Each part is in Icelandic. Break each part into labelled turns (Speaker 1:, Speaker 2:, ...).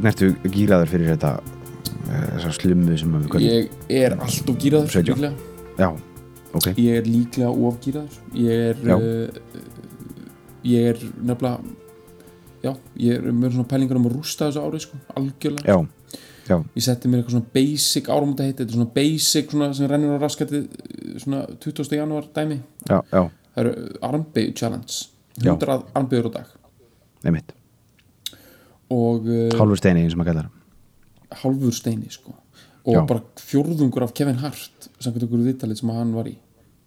Speaker 1: Hvernig ertu gýraður fyrir þetta uh, þessar slummu sem við köllum?
Speaker 2: Ég er allt of
Speaker 1: 17.
Speaker 2: líklega.
Speaker 1: Já, ok
Speaker 2: Ég er líklega ofgýraður. Ég er, uh, ég er nefnilega, já, ég er með svona pælingar um að rústa þessu árið, sko, algjörlega.
Speaker 1: Já, já,
Speaker 2: Ég setti mér eitthvað svona basic áramönda þetta er svona basic svona sem rennur á raskatið svona 20. janúar dæmi.
Speaker 1: já, já,
Speaker 2: Það eru armbegu challenge,
Speaker 1: Já.
Speaker 2: 100 armbegur á dag.
Speaker 1: neymitt
Speaker 2: Og uh,
Speaker 1: Hálfur steini eins og maður kallar
Speaker 2: hálfur steini sko. Og
Speaker 1: Já.
Speaker 2: bara fjórðungur af Kevin Hart samkvæmt ykkur viðtalið sem hann var í.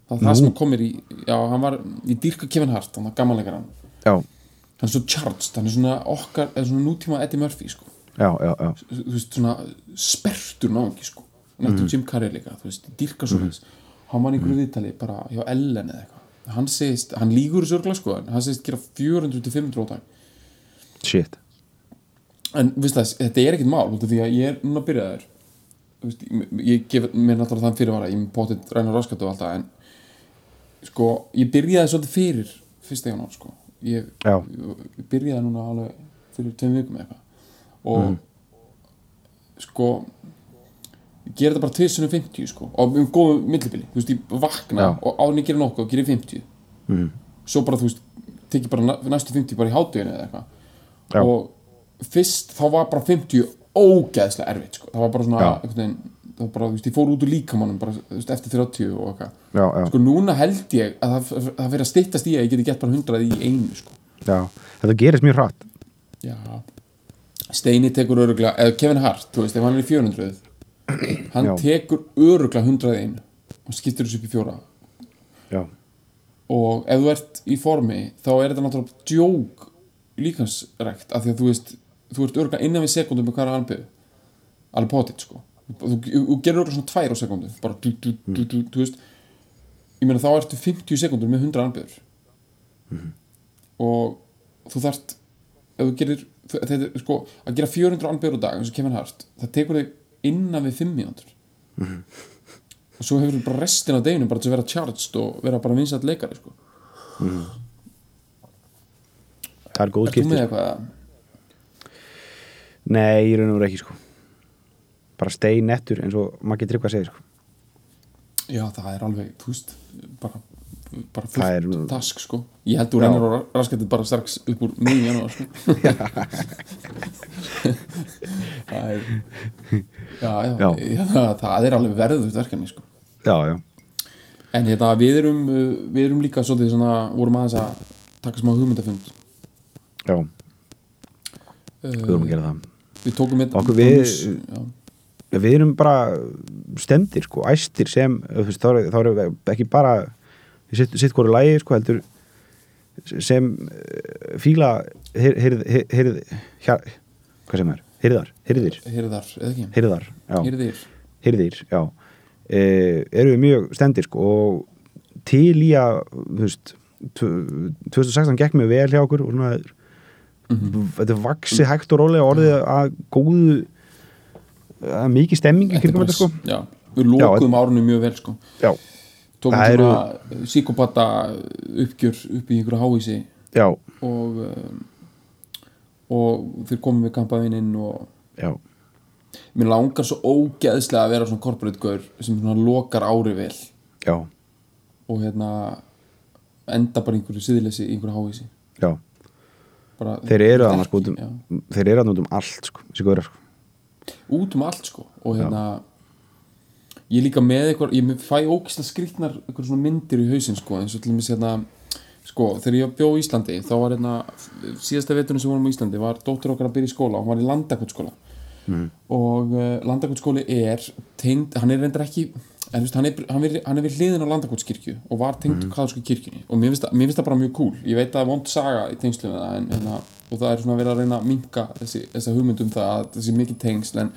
Speaker 2: Það er það sem kom mér í já, hann var í dýrka Kevin Hart, hann var gammanleikar hann
Speaker 1: Já,
Speaker 2: hann er svo charged, hann er svona okkar eða svona nútíma Eddie Murphy sko.
Speaker 1: Já, já, já.
Speaker 2: Þú veist svona sperrtur náðungi sko. Nættum Jim Carrey líka, þú veist, dýrka svo mm hann var í ykkur viðtalið bara hjá Ellen eða eitthvað. Hann segist, hann lígur þessu örgla sko hann segist gera 400-500 á dag.
Speaker 1: Shit
Speaker 2: en það, þetta er ekkert mál því að ég er núna byrjaður. Þú veist, ég, gef mér náttúrulega þann fyrirvara ég er potið ræna raskat og allt það en sko, ég byrjaði svolítið fyrir fyrsta janúar sko. Ég, ég byrjaði núna alveg fyrir tveim vikum eitthvað. Og sko ég ger þetta bara 2050 sko og um góðu millibili, þú veist, ég vakna
Speaker 1: Já.
Speaker 2: og áður en ég gera nokkuð og gera 50 mm. svo bara, þú veist, tekið bara næ- næstu 50 bara í hátuginu eða eitthvað. Og fyrst þá var bara 50 ógeðslega erfitt sko. það var bara svona veginn, var bara, veist, ég fór út úr líkamannum bara, veist, eftir 30 og eitthvað. Sko núna held ég að það, það fyrir að styttast í að ég geti gett bara 100 í einu sko.
Speaker 1: Já. Þetta gerist mjög hratt.
Speaker 2: Já. Steini tekur öruglega, eða Kevin Hart þú veist, ef hann er í 400 hann
Speaker 1: Já.
Speaker 2: tekur öruglega 100 í einu og skiptir þessu upp í fjóra.
Speaker 1: Já,
Speaker 2: og ef þú ert í formi þá er þetta náttúrulega djók líkansrækt af því að þú veist þú ert örgulega innan við sekundum með hverja anbyrðu alveg potið sko. Þú, þú, þú gerir örgulega svona tvær á sekundu bara du, du, du, du, du veist. Ég meina þá ertu 50 sekundur með 100 anbyrður og þú þarft ef þú gerir þetta er sko að gera 400 anbyrður á dag eins og Kevin Hart það tekur þig innan við 5 mínútur. Og svo hefur þú bara restin af deginu bara til að vera charged og vera bara vinsætt leikari sko.
Speaker 1: Það er góð
Speaker 2: Ert þú
Speaker 1: skipti.
Speaker 2: með eitthvað?
Speaker 1: Nei, ég raun og veru ekki sko. Bara stei nettur eins og maður getur eitthvað að segja sko.
Speaker 2: Já, það er alveg, þú veist bara, bara
Speaker 1: Það er-
Speaker 2: fullt task sko. Ég held
Speaker 1: Já.
Speaker 2: reynir á raskatið bara strax upp úr miðjum janúar sko. Það er Já, já,
Speaker 1: Já.
Speaker 2: já. það, er alveg verðuð verkefni sko.
Speaker 1: Já, já,
Speaker 2: En hérna, við erum, við erum líka svolítið svona, vorum aðeins að taka smá hugmyndafund.
Speaker 1: Já, við erum að gera það
Speaker 2: Við tókum þetta
Speaker 1: Okkur við- Við erum bara stemdir sko, æstir sem þá er- erum við ekki bara sitt, sitt hvori lægi sko, heldur sem eh, fíla hirð hér, hvað sem er, hirðar, hirðir.
Speaker 2: Hirðar, eða ekki?
Speaker 1: hirðar, já, e, eru við mjög stendir sko, og til í að þú veist, tv- 2016 gekk mér vel hjá okkur og svona þetta er vaksi hægt og rólega orðið að góðu er mikið stemming í kringum þetta sko.
Speaker 2: já, við lókuðum árunum mjög vel sko.
Speaker 1: Já,
Speaker 2: tókum
Speaker 1: Það eru-
Speaker 2: svona síkopata uppgjör upp í einhverju háísi
Speaker 1: já,
Speaker 2: og um, og þeir komum við kampaðinn og
Speaker 1: já,
Speaker 2: mér langar svo ógeðslega að vera svona corporate gaur sem svona lokar ári vel.
Speaker 1: Já,
Speaker 2: og hérna enda bara einhverju siðleysi í einhverju háísi
Speaker 1: já
Speaker 2: bara,
Speaker 1: þeir eru þannig sko um,
Speaker 2: já.
Speaker 1: þeir eru þannig út um allt sko, sko.
Speaker 2: Út um allt sko og hérna ég er líka með eitthvað ég fæ ógislega skrýtnar eitthvað svona myndir í hausinn sko eins og til dæmis hérna sko þegar ég bjó í Íslandi þá var hérna síðasta veturinn sem vorum í Íslandi var dóttur okkar að byrja í skóla og hún var í landakotskóla mm. og uh, landakotskóli er tengd, hann er reyndar ekki en veist, hann er, hann er, hann er við hliðin á landakotskirkju og var tengd mm. katholsku kirkjunni og mér finnst, mér finnst það bara mjög cool ég veit að það er vond saga í tengslu með það en, en, og það er svona verið að reyna að minka þessi, þessi hugmynd um það að þessi mikið tengsl en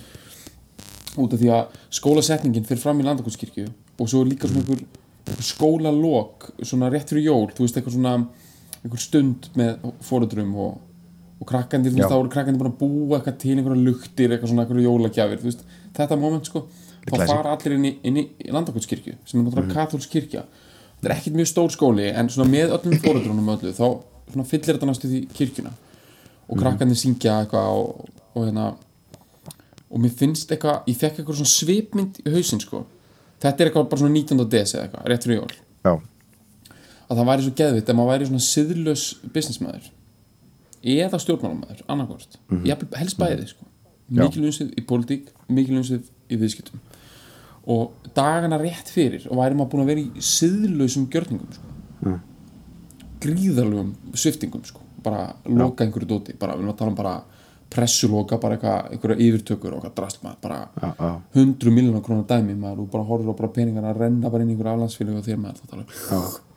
Speaker 2: út af því að skólasetningin fyrir fram í landakotskirkju og svo er líka svona einhver, einhver skólalok svona rétt fyrir jól, þú veist eitthvað svona einhver stund með fóruðrum og, og krakkandir, þú veist þá eru krakkandir bara að búa eitthvað til einhverja luktir, eitthvað svona einhverja jólagjafir, þú veist, þetta moment sko þá fara allir inn í, inn í landakotskirkju sem er náttúrulega katholsk kirkja þetta er ekkert mjög stór skóli en svona með öllum fóruðrunum öllu þá svona fyllir þetta næstu því kirkjuna. Og krakkandir syngja eitthvað og, og hérna og mér finnst eitthvað, ég fekk eitthvað svona svipmynd í hausinn sko. Þetta er eitthvað bara svona 19. des eða eitthvað, rétt fyrir jól.
Speaker 1: Já,
Speaker 2: að það væri svo geðvitt að maður væri svona siðlaus businessmaður eða stjórnmálamæður, annarkvort mm -hmm. helst bæði sko mikil unsið í pólitík, mikil unsið í viðskiptum og dagana rétt fyrir og væri maður búin að vera í siðlausum gjörningum sko.
Speaker 1: Mm.
Speaker 2: gríðalugum sviftingum sko. bara loka einhverju dóti bara, við erum að tala um bara pressuloka bara eitthvað, einhverja yfirtökur og eitthvað drast maður bara
Speaker 1: já, já,
Speaker 2: hundru miljonar krónar dæmi maður og bara horfir á bara peningar að renna bara inn í einhverju aflandsfélög og þér maður þá tala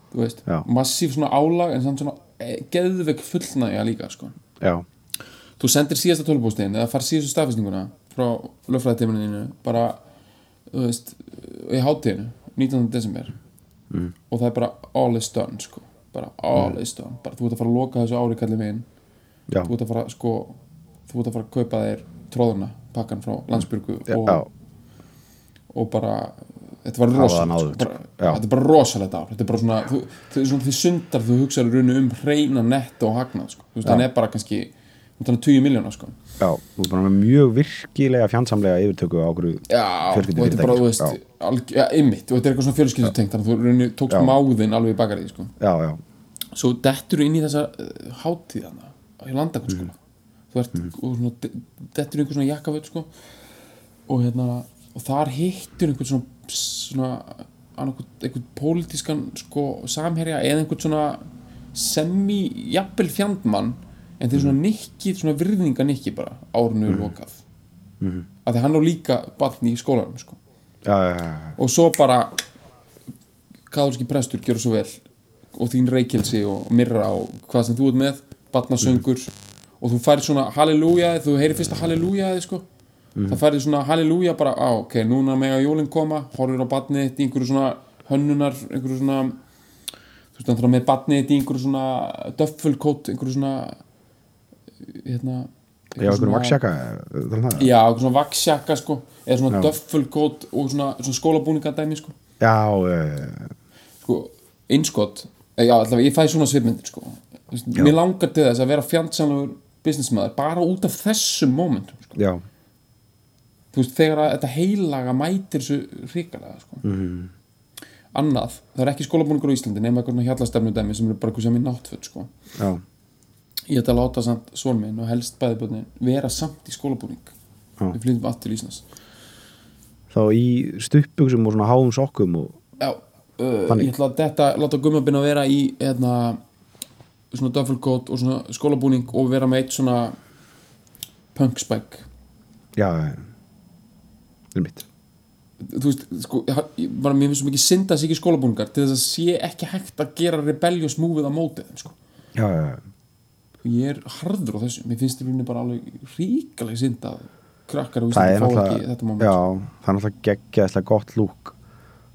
Speaker 2: þú veist,
Speaker 1: Já.
Speaker 2: massíf svona álag en samt svona geðveik fullnægja líka sko.
Speaker 1: já,
Speaker 2: þú sendir síðasta tölvupóstin eða far síðastu staðfestninguna frá lögfræðitímaninu bara veist, í hátíðinu 19. desember mm. og það er bara all is done sko. bara all is done bara, þú ert að fara að loka þessu ári kallið megin
Speaker 1: já,
Speaker 2: þú ert að fara sko, þú ert að fara að kaupa þér tróðuna pakkan frá landsbyrgu og, og bara þetta var rosalegt sko.
Speaker 1: sko.
Speaker 2: þetta er bara rosalegt ár þetta er bara svona, þú, þú, svona því sundar þú hugsaður rauninu um hreina nett og hagnað sko. þú veist, hann er bara kannski um þannig 20 miljónar sko.
Speaker 1: já, þú er bara með mjög virkilega fjandsamlega yfirtöku á okkur
Speaker 2: já, og þetta er bara, þú veist
Speaker 1: já,
Speaker 2: ymmit, og þetta er eitthvað svona fjölskyldutengt þannig að þú rauninu tókst
Speaker 1: Já.
Speaker 2: máðin alveg í bakarið sko.
Speaker 1: já, já,
Speaker 2: svo dettur inn í þessa uh, hátíðana í landakunskóla þú ert og svona, de- dettur í einhver svona jakkaföld sko. og hérna og þar hittur einhvern svona, svona einhvern, pólitískan sko, samherja eða einhvern svona semi-jafnvel fjandmann en þeir svona nikki, svona virðinga nikki bara árinu er lokað. Mm. að því hann á líka batni í skólanum sko.
Speaker 1: Já, já, já,
Speaker 2: og svo bara katholski prestur gjör svo vel og þín reykjelsi og mirra og hvað sem þú ert með, batnasöngur og þú færir svona halleluja þú heyrir fyrsta halleluja sko. Það færir svona halleluja bara á, ok, núna mega jólinn koma, horfir á batnið þitt í einhverju svona hönnunar einhverju svona þú veist, með batnið þitt í einhverju svona döffelkót, einhverju svona hérna
Speaker 1: já, einhverjum vaksjaka
Speaker 2: Já, einhverju svona vaksjaka sko eða svona
Speaker 1: Já.
Speaker 2: döffelkót og svona, svona skólabúninga dæmi sko
Speaker 1: já, já,
Speaker 2: sko, innskott eh, já, allavega, ég fæ svona svipmyndir sko. Mér langar til þess að vera fjandsamlegur businessmaður, bara út af þessum momentum, sko.
Speaker 1: já,
Speaker 2: þú veist, þegar að þetta heilaga mætir þessu hrikalega, sko.
Speaker 1: Mhm.
Speaker 2: annað, það er ekki skólabúningur á Íslandi nema eitthvað hjallastefnu dæmi sem eru bara eitthvað sem í náttföld, sko. Ég ætla að láta samt svon minn og helst bæðiböndin vera samt í skólabúning.
Speaker 1: Já.
Speaker 2: við flytjum aftur í Íslands.
Speaker 1: Þá í stuppugsum og svona háum sokkum og
Speaker 2: Já, uh, ég ætla að þetta, láta gummabinn að vera í hérna, svona duffelcoat og svona skólabúning og vera með eitt svona punk spike.
Speaker 1: Já, já, er mitt.
Speaker 2: Þú veist, sko, ég- bara mér finnst svo mikið synda sig ekki skólabúningar til þess að sé ekki hægt að gera rebellious movið á mótið sko.
Speaker 1: já, já, já,
Speaker 2: ég er harður á þessu, mér finnst þetta bara alveg ríkalega synda krakkar á
Speaker 1: það er náttúrulega já, það er náttúrulega geggjaðslega gott lúk.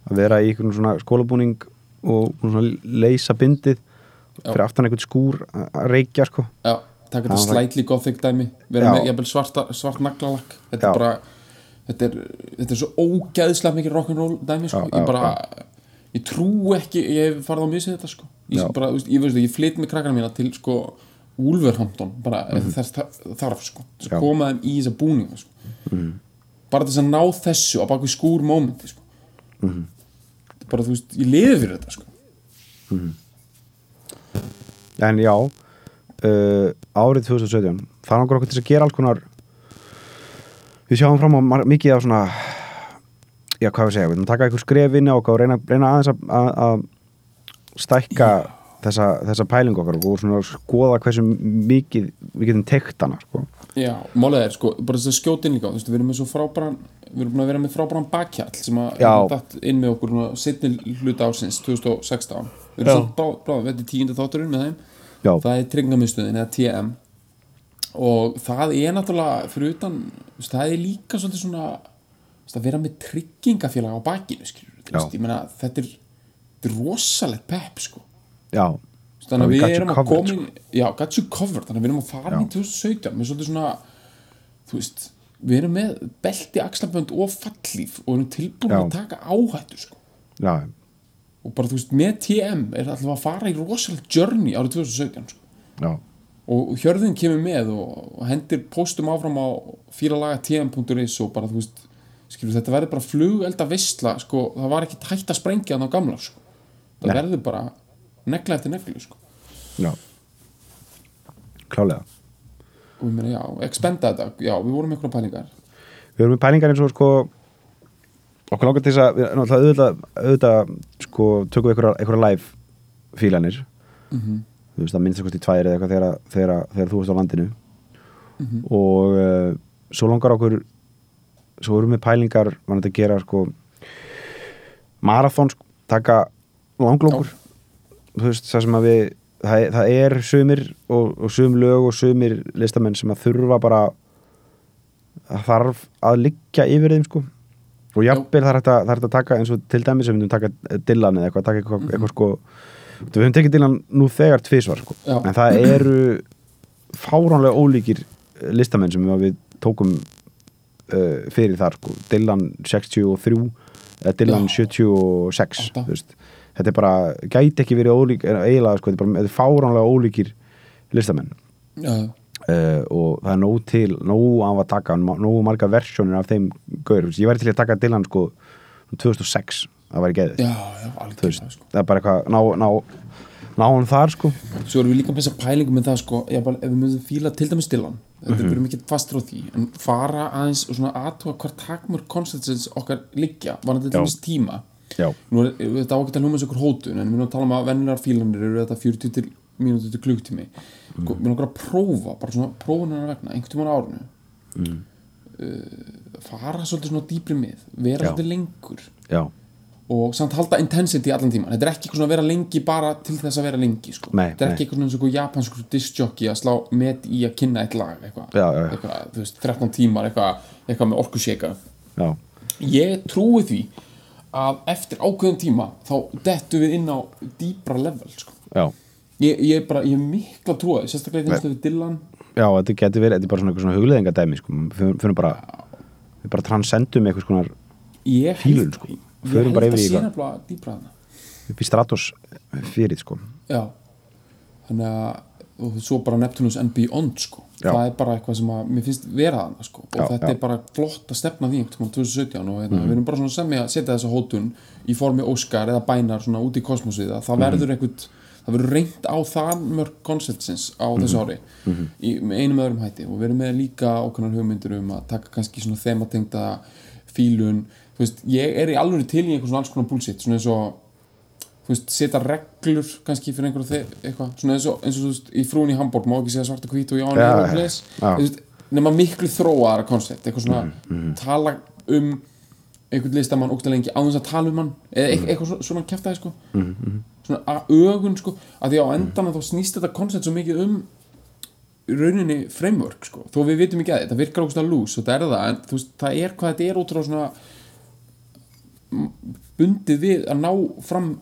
Speaker 1: Að vera í einhvern svona skólabúning og svona leysa bindið
Speaker 2: Já.
Speaker 1: fyrir aftan einhvern skúr að reykja sko.
Speaker 2: Já, taka þetta
Speaker 1: Já, það-
Speaker 2: slightly gothic dæmi. Vera
Speaker 1: Já.
Speaker 2: með svarta, svart naglalakk. Þetta er bara þetta er, þetta er svo ógæðslega mikið rock'n'roll dæmi sko. Ég bara, ég trú ekki ég hef farið á misið þetta sko. ég, bara, veist, ég, veist, ég flyt með krakkana mína til sko, Wolverhampton bara
Speaker 1: Mhm.
Speaker 2: mm þess þar- þarf sko.
Speaker 1: Já.
Speaker 2: Svo koma þeim í þessa búninga sko. bara þess að ná þessu á baku skúr mómenti sko.
Speaker 1: Mhm.
Speaker 2: bara þú veist, ég liði fyrir þetta sko.
Speaker 1: en já uh, árið 2017 það langar okkur til að gera alls konar við sjáum fram á mikið af svona já hvað við segja, við erum að taka einhver skref inn á okkur og reyna, reyna aðeins að, stækka þessa, þessa pælingu okkar og svona skoða hversu mikið við getum tekt hana sko.
Speaker 2: Já, málið er sko, bara þess að skjóta inn líka þú veist, við erum með svo frábæran við erum búin að vera með frábæran bakkjall sem að datt inn með okkur setni hluta ásins 2016 við erum svo bráð, bráð, þetta er tíundi þátturinn með þeim.
Speaker 1: Já,
Speaker 2: það er tryggingamiðstöðin eða TM og það er náttúrulega fyrir utan, það er líka svolítið svona að vera með tryggingafélag á bakinu skilur, meina þetta er, er rosalegt pepp sko.
Speaker 1: Já.
Speaker 2: Þannig að við erum að koma inn já, got you covered, þannig að við erum að fara í 2017 með svolítið svona þú veist, við erum með belti, axlabönd og fallíf og erum tilbúin
Speaker 1: Já.
Speaker 2: að taka áhættu sko.
Speaker 1: já,
Speaker 2: og bara þú veist, með TM er alltaf að fara í rosalega journey árið 2017 sko.
Speaker 1: já,
Speaker 2: og hjörðin kemur með og, hendir postum áfram á fýralaga.tm.is og bara þú veist skilur þetta verður bara flugelda vissla sko, það var ekki hægt að sprengja þannig á gamla sko. það
Speaker 1: Nei.
Speaker 2: verður bara negla eftir neglu sko.
Speaker 1: já klálega
Speaker 2: og við meina já, expenda þetta já, við vorum með einhverja pælingar
Speaker 1: við erum með pælingar eins og sko okkur langar til þess að auðvitað, auðvitað sko tökum við einhverja, einhverja live fílanir
Speaker 2: Mhm.
Speaker 1: Þú veist að minnst eitthvað í tvær eða eitthvað þegar, þegar, þegar þú veist á landinu. Og uh, svo langar okkur svo erum við pælingar þetta að gera sko marathon sko, taka langlókur þú veist það sem að við það, er- það er sumir og, og sum lög og sumir listamenn sem að þurfa bara það þarf að liggja yfir þeim sko. Og jafnvel er hægt að, að taka eins og til dæmis sem við myndum taka Dylan eða eitthvað, taka eitthvað, eitthvað sko við höfum tekið Dylan nú þegar tvisvar sko. En það eru fáránlega ólíkir listamenn sem við tókum uh, fyrir þar sko. Dylan 63 eða Dylan
Speaker 2: Já.
Speaker 1: 76
Speaker 2: Átta.
Speaker 1: þú veist. þetta er bara, gæti ekki verið ólík eiginlega sko, þetta er bara er fáránlega ólíkir listamenn. Uh, og það er nóg til nóg af að taka, nóg marga versjónir af þeim gaur, ég væri til að taka Dylan sko 2006, það væri geðið
Speaker 2: sko.
Speaker 1: það er bara eitthvað ná, ná, ná hann þar sko
Speaker 2: svo erum við líka með þessa pælingu með það sko, bara, ef við mögum fíla til dæmis stilan þetta
Speaker 1: Mhm.
Speaker 2: við erum ekki fastur á því en fara aðeins og svona aðtúa hvar takmur konceptsins okkar liggja var þetta til dæmis tíma
Speaker 1: já,
Speaker 2: nú er þetta ágætt að hljóma þessu okkur hótun en við erum að tala um að vennilegar fílanir eru þetta 40 til mínúti til klukktími
Speaker 1: Mm.
Speaker 2: sko, við erum okkur að prófa, bara svona prófunar vegna, einhvern tímann á árinu
Speaker 1: Mm.
Speaker 2: uh, fara svolítið svona dýpri mið vera
Speaker 1: Já.
Speaker 2: svolítið lengur
Speaker 1: já,
Speaker 2: og samt halda intensity allan tíman þetta er ekki eitthvað svona að vera lengi bara til þess að vera lengi sko.
Speaker 1: Nei,
Speaker 2: þetta er ekki eitthvað svona eins og japanskur discjockey að slá met í að kynna eitt lag eitthvað,
Speaker 1: Já, já, já.
Speaker 2: eitthvað þú veist, 13 tímar eitthvað, eitthvað með orkusjeika
Speaker 1: já,
Speaker 2: ég trúi því að eftir ákveðum tíma þá dettu við inn á dýbra level sko. ég, ég bara, ég er mikla trúið sérstaklega í þess að við Dylan.
Speaker 1: Já, þetta getur verið, þetta er bara svona eitthvað svona hugleðingadæmi sko, við bara við bara transcendum eitthvað svona
Speaker 2: ég
Speaker 1: Fílun, sko. Förum bara yfir í
Speaker 2: þarna.
Speaker 1: Upp í stratos fyrir sko.
Speaker 2: Já. Þannig að og svo bara Neptunus and Beyond sko.
Speaker 1: Já.
Speaker 2: það er bara eitthvað sem að mér finnst vera þarna sko. og
Speaker 1: Já,
Speaker 2: þetta
Speaker 1: já.
Speaker 2: er bara flott að stefna því einhvern veginn 2017 og hérna, við erum bara svona semja að setja þessa hótun í formi Óskar eða bænar svona út í kosmosið að það verður einhvern það verður reynt á það mörg konceptsins á þessu ári. Í, með einum öðrum hætti. Og við erum með líka ákveðnar hugmyndir um að taka kannski svona þematengda fílun, þú veist, ég er í alveg til í einhvern svona alls konar bullshit svona eins og þú veist, setja reglur kannski fyrir einhverju þe- eitthvað. Svona eins og, eins og þú veist, í frún í Hamburg má ekki segja svart og hvít og já,
Speaker 1: já,
Speaker 2: já,
Speaker 1: já,
Speaker 2: já. veist, nema miklu þróaðara koncept, eitthvað svona
Speaker 1: Mhm,
Speaker 2: tala um einhvern listamann ógstæð lengi á þess að tala um hann eða
Speaker 1: Mhm.
Speaker 2: eitthvað, svona, kjaftaði sko. Svona að ögun sko. Að því á endan þá snýst þetta koncept svo mikið um rauninni framework sko, þó við vitum ekki að þetta virkar ógstæð lús og þetta er það, en þú veist, það er hvað þetta er frá svona bundið við að ná fram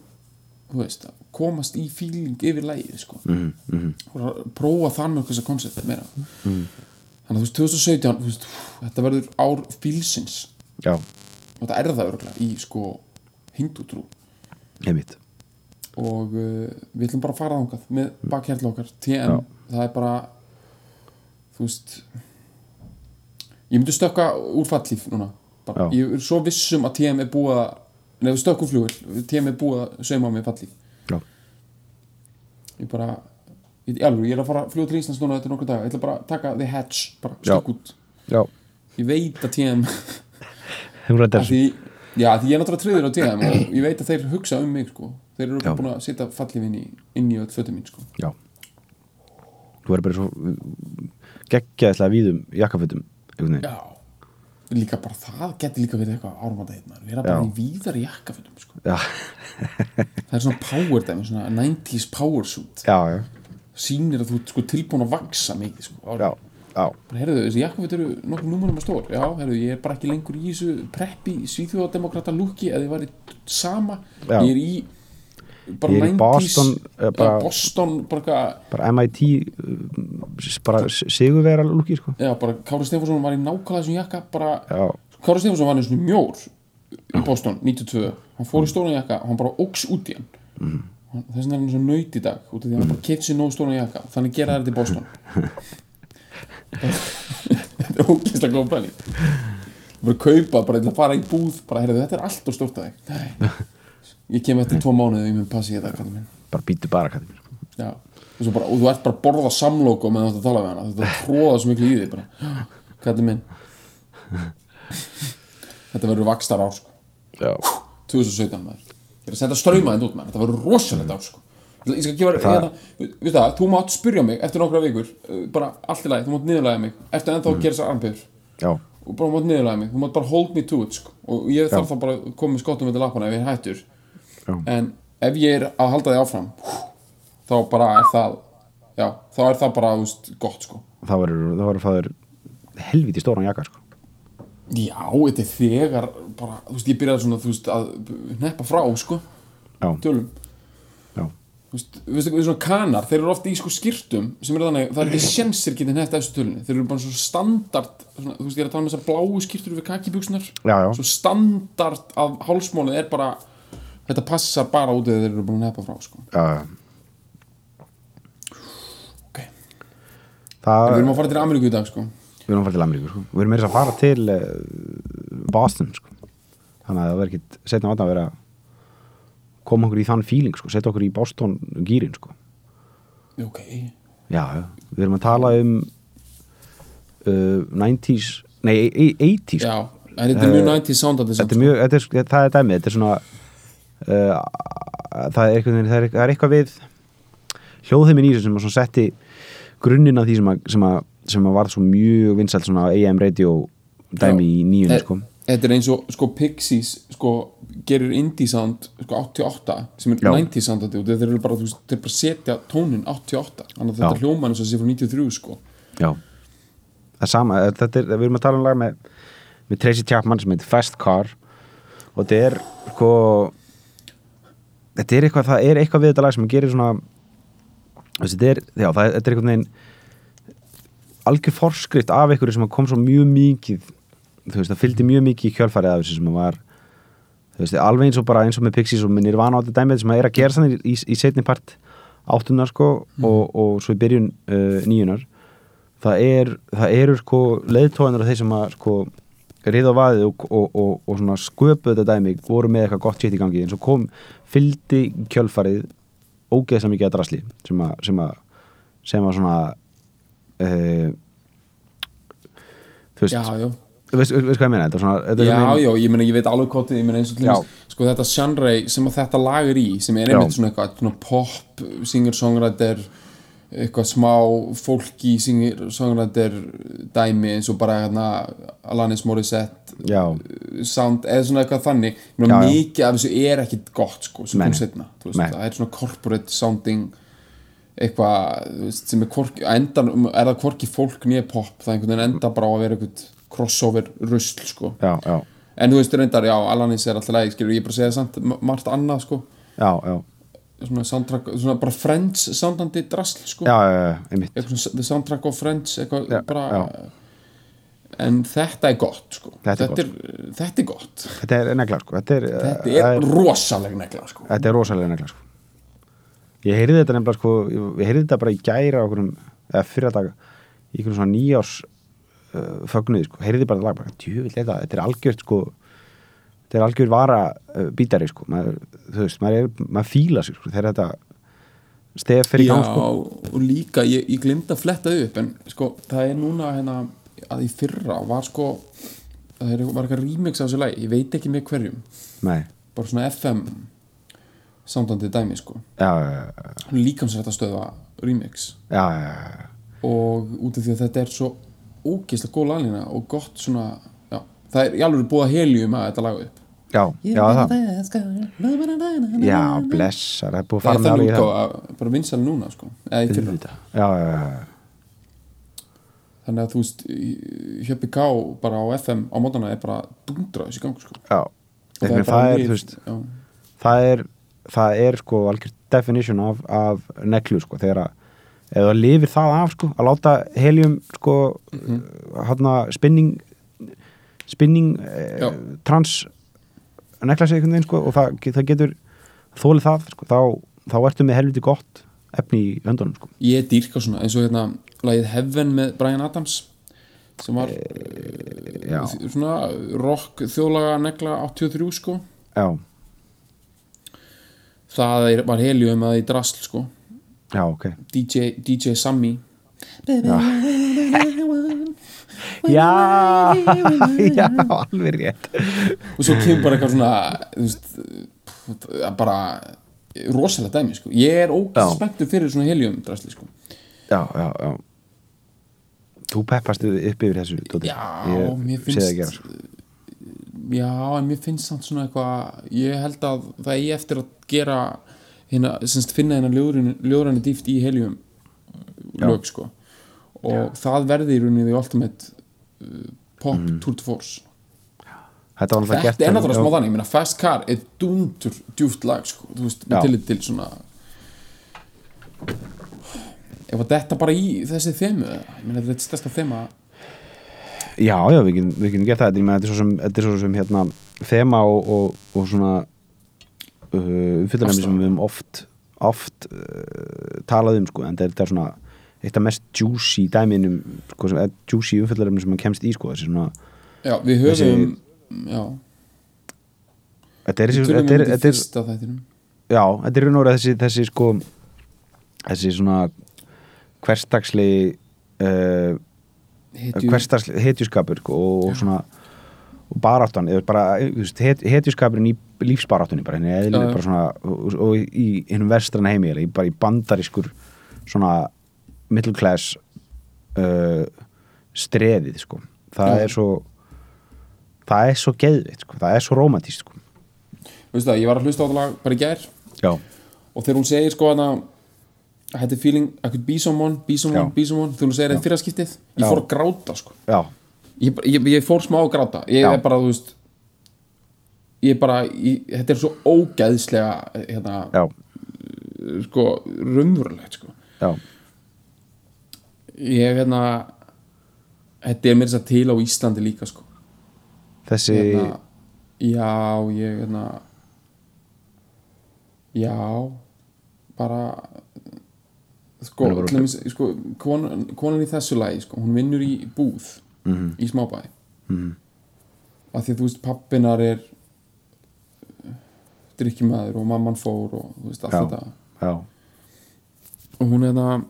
Speaker 2: veist, að komast í feeling yfir lægið sko.
Speaker 1: Mm, mm,
Speaker 2: og að prófa þann með þessa koncept meira. Þannig þannig að þú veist 2017 þú veist, þetta verður ár fílsins.
Speaker 1: Já,
Speaker 2: og þetta er það örgulega í sko hindutrú
Speaker 1: einmitt.
Speaker 2: Og uh, við ætlum bara að fara þangað með bakhjarl okkar TM, það er bara þú veist ég myndi stökka úr fallíf núna bara. Ég er svo vissum að TM er búið að neðu stökkum flugul, TM er búið að sauma á mig fallíf
Speaker 1: já,
Speaker 2: ég bara, ég, alveg, ég er að fara að fljúa til Íslands núna þetta nokkuð dag, ég ætla bara að taka the hatch, bara stökk út.
Speaker 1: Já.
Speaker 2: Ég veit að TM að því, já, því ég er náttúrulega triður á TM og ég veit að þeir hugsa um mig sko. þeir eru
Speaker 1: Já.
Speaker 2: búin að setja fallíf inn í, inn í öll fötum mín sko.
Speaker 1: já. Þú verður bara svo geggjaðislega víðum jakkafötum
Speaker 2: Já Líka bara það getur líka verið eitthvað árumanda hérna Við erum bara í víðar jakkafötum sko. Það er svona power dæmi, svona 90s power suit
Speaker 1: já, já,
Speaker 2: Sýnir að þú sko, tilbúin að vaksa mikið sko.
Speaker 1: já.
Speaker 2: Bara, Herðu, þessi jakkaföt eru nokkuð númurum að stór Já, herðu, ég er bara ekki lengur í þessu preppi svíþjóðademokrata lúki eða ég var sama. Ég er í bara
Speaker 1: Ég er í
Speaker 2: 90s
Speaker 1: Boston, eh, bara-
Speaker 2: Boston bara,
Speaker 1: bara MIT uh, bara sigurvera lúki sko.
Speaker 2: Já, bara Kári Stefánsson var í nákvæmlega þessum jakka bara
Speaker 1: já,
Speaker 2: Kári Stefánsson var einu svona mjór í Boston, 92 hann fór í stóran jakka og hann bara óks út í hann. Mm. þess vegna er hann svo nöyt í dag út af því að hann bara keitt sér nóg stóran jakka. Þannig gera þetta í Boston. Þetta er ógeðslega góð bæling bara kaupa, bara fara í búð bara, heyrðu, þetta er allt og stórt að þig Nei. Ég kem eftir tvo mánuði og ég mun passi þetta kallið minn
Speaker 1: bara býtu bara kallið
Speaker 2: Já, og, bara, og þú ert bara að borða samlóku með þetta að tala við hana, þetta er tróða svo miklu í bara, kallið minn þetta verður vakstar ár sko.
Speaker 1: já,
Speaker 2: 2017 maður. Ég er að senda ströymaðið út maður, þetta verður rosalegt ár sko. ég skal gefa
Speaker 1: Það-
Speaker 2: hérna, við það, þú mátt spyrja mig eftir nokkra vikur, uh, bara allt í lagi þú mátt niðurlega mig, eftir ennþá að gera þessar armbyrður
Speaker 1: já,
Speaker 2: og bara mátt niðurlega mig, þú mátt bara hold me to it sko. og ég þarf þá bara að koma með skottum með lappana ef ég hættur
Speaker 1: Já.
Speaker 2: en ef ég er að halda því áfram þá bara er það já, þá er það bara, veist, gott sko.
Speaker 1: Þá verður fæður helviti stóran jakka sko.
Speaker 2: já, þetta er þegar bara, þú veist, ég byrjaði svona, veist, að neppa frá, sko,
Speaker 1: já,
Speaker 2: tölum. Þú veist, svona kanar, þeir eru ofta í sko skýrtum sem er þannig, það er ekki sjensir getið nefnt eftir tölunni, þeir eru bara svo standard svona, þú veist, ég er að tala með þessar bláu skýrtur við kakibjöksunar
Speaker 1: já, já,
Speaker 2: svo standard af hálsmálið er bara þetta passar bara út eða þeir eru búin að neppa frá sko. ok,
Speaker 1: það
Speaker 2: við erum að fara til Ameríku í dag sko.
Speaker 1: við erum að fara til Ameríku sko. við erum meira að fara til uh, Boston sko. þannig að það verður ekki setna átna að vera koma okkur í þann feeling sko. setja okkur í Boston gýrin sko.
Speaker 2: ok,
Speaker 1: já, við erum að tala um uh, 90s nei, e- 80s
Speaker 2: já þetta er mjög 90 soundandi
Speaker 1: þetta er mjög, það er dæmið þetta er svona það, er eitthvað, það, er, það er eitthvað við hljóðheimin í þessu sem að setti grunninn að því sem að, sem að, sem að var svo mjög vinsælt svona AM radio dæmi
Speaker 2: Já.
Speaker 1: í nýjunni
Speaker 2: Eh,
Speaker 1: sko.
Speaker 2: þetta er eins og sko Pixies sko gerir indie sound sko 88 sem er
Speaker 1: Já.
Speaker 2: 90 soundandi og þeir eru bara, þú veist, þeir bara setja tónin 88 þannig að þetta
Speaker 1: Já.
Speaker 2: hljóman eins og sé frá 93 sko
Speaker 1: já það er sama, eh, þetta er, við erum að tala um lag með, með Tracy Chapman sem heitir Fast Car og þetta er sko þetta er eitthvað, það er eitthvað við þetta lag sem gerir svona þessi, þetta er, já, það, er- þetta er einhvern veginn algjör forskrift af einhverju sem kom svo mjög mikið þú veist, það fylgdi mjög mikið í kjölfarið af þessu sem var þú veist, alveg eins og bara eins og með Pixies og með Nirvana á þetta dæmið sem að er að gera þannig í, í setni part áttunar sko og, og svo í byrjun uh, nýjunar það er, það eru sko leiðtóðanar af þeir sem að sko rið á vaðið og, og, og, og svona sköpuð þetta dæmi, voru með eitthvað gott shit í gangi en svo kom, fylgdi kjölfarið ógeðslega mikið að drasli sem að sem að, sem að svona uh, þú veist,
Speaker 2: já, já,
Speaker 1: þú veist, veist hvað ég meina þetta svona, þetta
Speaker 2: já,
Speaker 1: svona-
Speaker 2: já, ég meina ég veit alveg þið, ég meina eins og til
Speaker 1: Já.
Speaker 2: dæmis, sko þetta genre sem að þetta lag er í, sem er
Speaker 1: Já.
Speaker 2: einmitt svona eitthvað svona pop, singer-songwriter eitthvað smá fólki singer-songwriter dæmi eins og bara hérna Alanis Morissette
Speaker 1: já,
Speaker 2: sound, eða svona eitthvað þannig.
Speaker 1: Já,
Speaker 2: mikið af þessu er ekkit gott sko, sem kom setna það er svona corporate sounding eitthvað sem er hvorki, á endan er það hvorki fólk nýja pop, það einhvern veginn enda bara á að vera eitthvað crossover rusl sko.
Speaker 1: já, já,
Speaker 2: en þú veist reyndar, já, Alanis er alltaf læg ég er bara að segja samt ma- margt annað sko.
Speaker 1: já, já,
Speaker 2: svona soundtrack, svona bara Friends soundandi drasl sko.
Speaker 1: já,
Speaker 2: eitthvað svona the soundtrack of Friends eitthvað bara
Speaker 1: já.
Speaker 2: en þetta er gott sko.
Speaker 1: Þetta er
Speaker 2: er, þetta er gott
Speaker 1: þetta er negla sko þetta er,
Speaker 2: þetta
Speaker 1: það
Speaker 2: er rosaleg negla sko.
Speaker 1: þetta er rosalega negla sko ég heyrði þetta nefnilega sko ég heyrði þetta bara í gæra okkur eða fyrra dag í einhvern svona nýjás uh, fögnuði sko, heyrði bara þetta lag bara, djövill þetta, þetta er algjört sko þetta er algjört vara uh, bítari sko. Maður, þú veist, maður, er, maður fíla sig sko þegar þetta stef fyrir
Speaker 2: Já,
Speaker 1: gang sko.
Speaker 2: Og líka ég, ég glimta að fletta upp en sko, það er núna hérna, að í fyrra var sko það er, var eitthvað remix af þessu lagi ég veit ekki með hverjum.
Speaker 1: Nei,
Speaker 2: bara svona FM sándandi dæmi sko.
Speaker 1: Já, já, já,
Speaker 2: líkamsrætt að stöða remix.
Speaker 1: Já, já, já.
Speaker 2: og út af því að þetta er svo ógeðslega góð laglina og gott svona já, það er í alveg búið að heljum að þetta laga upp
Speaker 1: já, já, það. já, blessar, það er búið að
Speaker 2: það
Speaker 1: fara
Speaker 2: er
Speaker 1: með
Speaker 2: þannig
Speaker 1: alveg í það
Speaker 2: útgáfa bara vinsal núna sko. Í
Speaker 1: já, já, já, já.
Speaker 2: þannig að þú veist Hjöppi K bara á FM á mótana er bara dundra þessi gang sko.
Speaker 1: Já. Það, það er,
Speaker 2: lið-
Speaker 1: þú veist það er, það er sko algjör definition af, af neglu sko, þegar að ef það lifir það af sko, að láta helium sko, mm
Speaker 2: Mhm.
Speaker 1: spinning spinning eh,
Speaker 2: Já.
Speaker 1: Trans negla sig einhvern veginn sko, og það, það getur þólið það, sko, þá, þá ertu með helviti gott efni í höndunum sko.
Speaker 2: ég dýrka svona eins og hérna lagið Heaven með Brian Adams sem var
Speaker 1: já,
Speaker 2: svona rock þjóðlaga negla 83 sko.
Speaker 1: Já,
Speaker 2: það er, var helium að í drasl sko.
Speaker 1: Já, ok.
Speaker 2: DJ, DJ Sammy.
Speaker 1: Já, já, alveg rétt
Speaker 2: og svo kemur bara eitthvað svona þú veist, bara rosalega dæmi sko ég er
Speaker 1: Já.
Speaker 2: ógæst spenntur fyrir svona helium drasli sko
Speaker 1: já, já, já þú peppast upp yfir þessu Tóti.
Speaker 2: Já,
Speaker 1: ég
Speaker 2: mér finnst
Speaker 1: gera sko.
Speaker 2: Já, en mér finnst samt svona eitthvað ég held að það eigi eftir að gera hérna, semst finna hérna ljóðræni dýft í helium
Speaker 1: Já.
Speaker 2: lög sko og það verði í rauninni the ultimate uh, pop
Speaker 1: Mhm.
Speaker 2: tour de force.
Speaker 1: Þetta
Speaker 2: Þetta er náttúrulega smá þannig, Fast Car er dundur djúft lag sko, þú veist, með tillit til svona ef að þetta bara í þessi þemu, ég meina þetta er stærsta þema.
Speaker 1: Já, já, við getum, gert það. Ég meina, þetta er svo sem, hérna, þema og, og, og svona uh, umfyllanæmi
Speaker 2: Ástæða.
Speaker 1: sem við höfum oft oft uh, talað um sko, en þetta er svona eitt af mest juicy dæminum sko, juicy umfyllanæmi sem maður kemst í sko, þessi svona,
Speaker 2: Já, við höfum
Speaker 1: þetta er,
Speaker 2: um
Speaker 1: þetta er, er já, þetta er og verið þessi, þessi sko þessi svona hverstagsli uh, hverstagsli hetjuskapur sko, og, og svona og baráttan, eða bara het, hetjuskapurinn í lífsbaráttunni bara, henni
Speaker 2: já.
Speaker 1: bara svona og, og í hennum verstrana heimi eða bara í bandarískur svona middle class uh, streðið sko. Það
Speaker 2: Já.
Speaker 1: er svo það er svo geðvitt sko, það er svo romantíst sko.
Speaker 2: Veistu það, ég var að hlusta á þetta lag bara í gær.
Speaker 1: Já,
Speaker 2: og þegar hún segir sko I had the feeling I could be someone, be someone,
Speaker 1: Já.
Speaker 2: be someone. Þegar hún segir þetta fyrra skiptið, ég
Speaker 1: Já.
Speaker 2: fór að gráta sko. Ég, ég, ég fór smá að gráta. Ég er bara, þú veist ég er bara, ég, þetta er svo ógæðslega hérna,
Speaker 1: já,
Speaker 2: sko, raunverulegt sko.
Speaker 1: Já
Speaker 2: ég, hérna þetta er mér þess að til á Íslandi líka sko
Speaker 1: þessi
Speaker 2: hérna, já, ég, hérna já bara sko,
Speaker 1: bara-
Speaker 2: sko konan, konan í þessu lagi, sko, hún vinnur í búð
Speaker 1: Mhm.
Speaker 2: í smábæ mm. að því að þú veist pappinar er drikkjumæður og mamman fór og þú veist allt
Speaker 1: Já.
Speaker 2: þetta og hún er það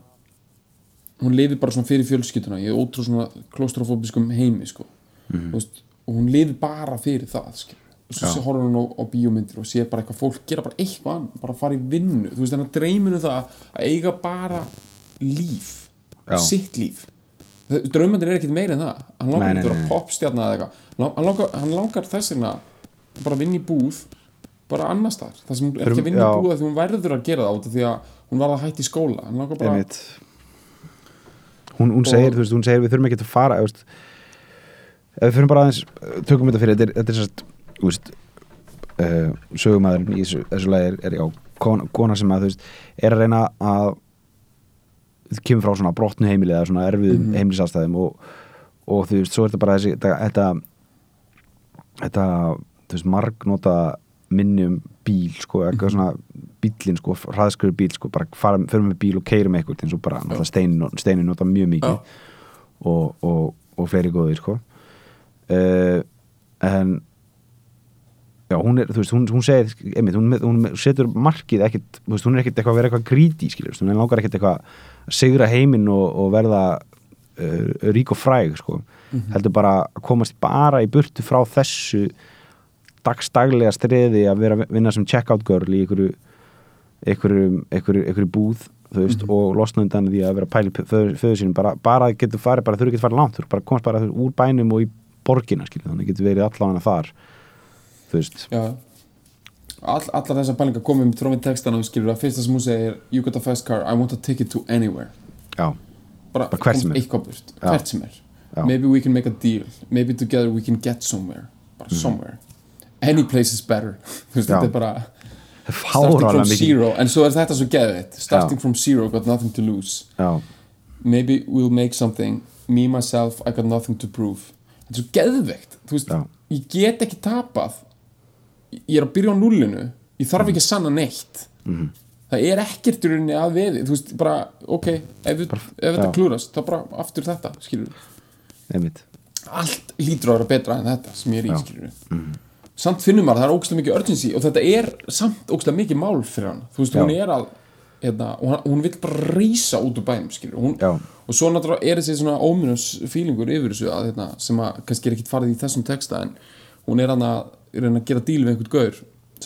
Speaker 2: hún lifi bara svona fyrir fjölskylduna ég er ótrú svona klostrofóbiskum heimi sko.
Speaker 1: Mhm.
Speaker 2: Þú veist, og hún lifi bara fyrir það skilur. og svo
Speaker 1: Já.
Speaker 2: horfður hún á, á bíómyndir og sé bara eitthvað fólk gera bara eitthvað bara fara í vinnu þú veist þannig að dreyminu það að eiga bara líf
Speaker 1: Já.
Speaker 2: sitt líf draumandir er ekkit meira en það hann langar að vera popstjarna eða eitthvað hann langar, hann langar þess vegna bara að vinna í búð bara annars þar, það sem hún er ekki að vinna í búð því hún verður að gera það út af því að hún var að hætti í skóla hann langar bara
Speaker 1: hún, hún segir, þú veist, hún segir við þurfum ekki að fara ef við fyrir bara aðeins tökum þetta fyrir, þetta er, þetta er sérst þú veist uh, sögumæðurinn í þessu, þessu lagi er, er já, kona, kona sem að þú veist, er að reyna að kemur frá svona brotnu heimili eða svona erfiðum
Speaker 2: Mhm.
Speaker 1: heimilisaðstæðum og, og þú veist, svo er þetta bara þessi þetta, þetta, þetta þú veist, margnóta minni um bíl, sko, eitthvað svona bílinn, sko, hraðskröður bíl, sko bara fara, förum með bíl og keirum eitthvað eins og bara, náttúrulega steinin, steinin nota mjög mikið og, og, og fleiri góðir, sko. Uh, en já, hún er, þú veist, hún, hún segir einmitt, hún, hún setur markið ekkit, þú veist, hún er ekkit eitthvað að vera eitthvað gríti, skiljur, hún langar ekkit eitthvað að sigra heiminn og, og verða uh, rík og fræg, sko. Heldur bara að komast bara í burtu frá þessu dagstaglega streði að vera að vinna sem checkout girl í einhverju einhverju, búð veist, og losna undan því að vera pæli föðu sínum, bara, bara getur farið bara þurfi getur farið langt, þú bara komast bara úr bænum og í borgina, skilja, þannig getur verið allavega þar, þú veist.
Speaker 2: Já. All, Allar þessar pælingar komið með trómið textana að fyrsta sem hún segir You got a fast car, I want a ticket to anywhere.
Speaker 1: Já,
Speaker 2: bara,
Speaker 1: Bara hvert sem er.
Speaker 2: hvert sem er.
Speaker 1: Já.
Speaker 2: maybe we can make a deal maybe together we can get somewhere bara somewhere any place is better. Þetta er bara starting from zero. En svo er þetta svo geðveitt starting from zero, got nothing to lose. Maybe we'll make something. Me myself, I got nothing to prove. Þetta er svo geðveikt. Þú veist, ég get ekki tapað. Ég er að byrja á nullinu ég þarf ekki að sanna neitt.
Speaker 1: Mhm.
Speaker 2: það er ekkert í rauninni að veði. Þú veist, bara, ok, ef, ef þetta klúrast, þá bara aftur þetta skilur
Speaker 1: einmitt.
Speaker 2: Allt lítur að vera betra en þetta sem ég er í, skilur samt finnum maður, að það er ógstlega mikið urgency og þetta er samt ógstlega mikið mál fyrir hann þú veist,
Speaker 1: Já.
Speaker 2: hún er að hérna, og hann, hún vill bara reysa út úr bænum skilur, hún, og svo náttúrulega er þessi svona óminus feelingur yfir þessu að, hérna, sem að kannski er ekkit farið í þessum texta en hún er hann að, reyna að gera díl við einhvern gaur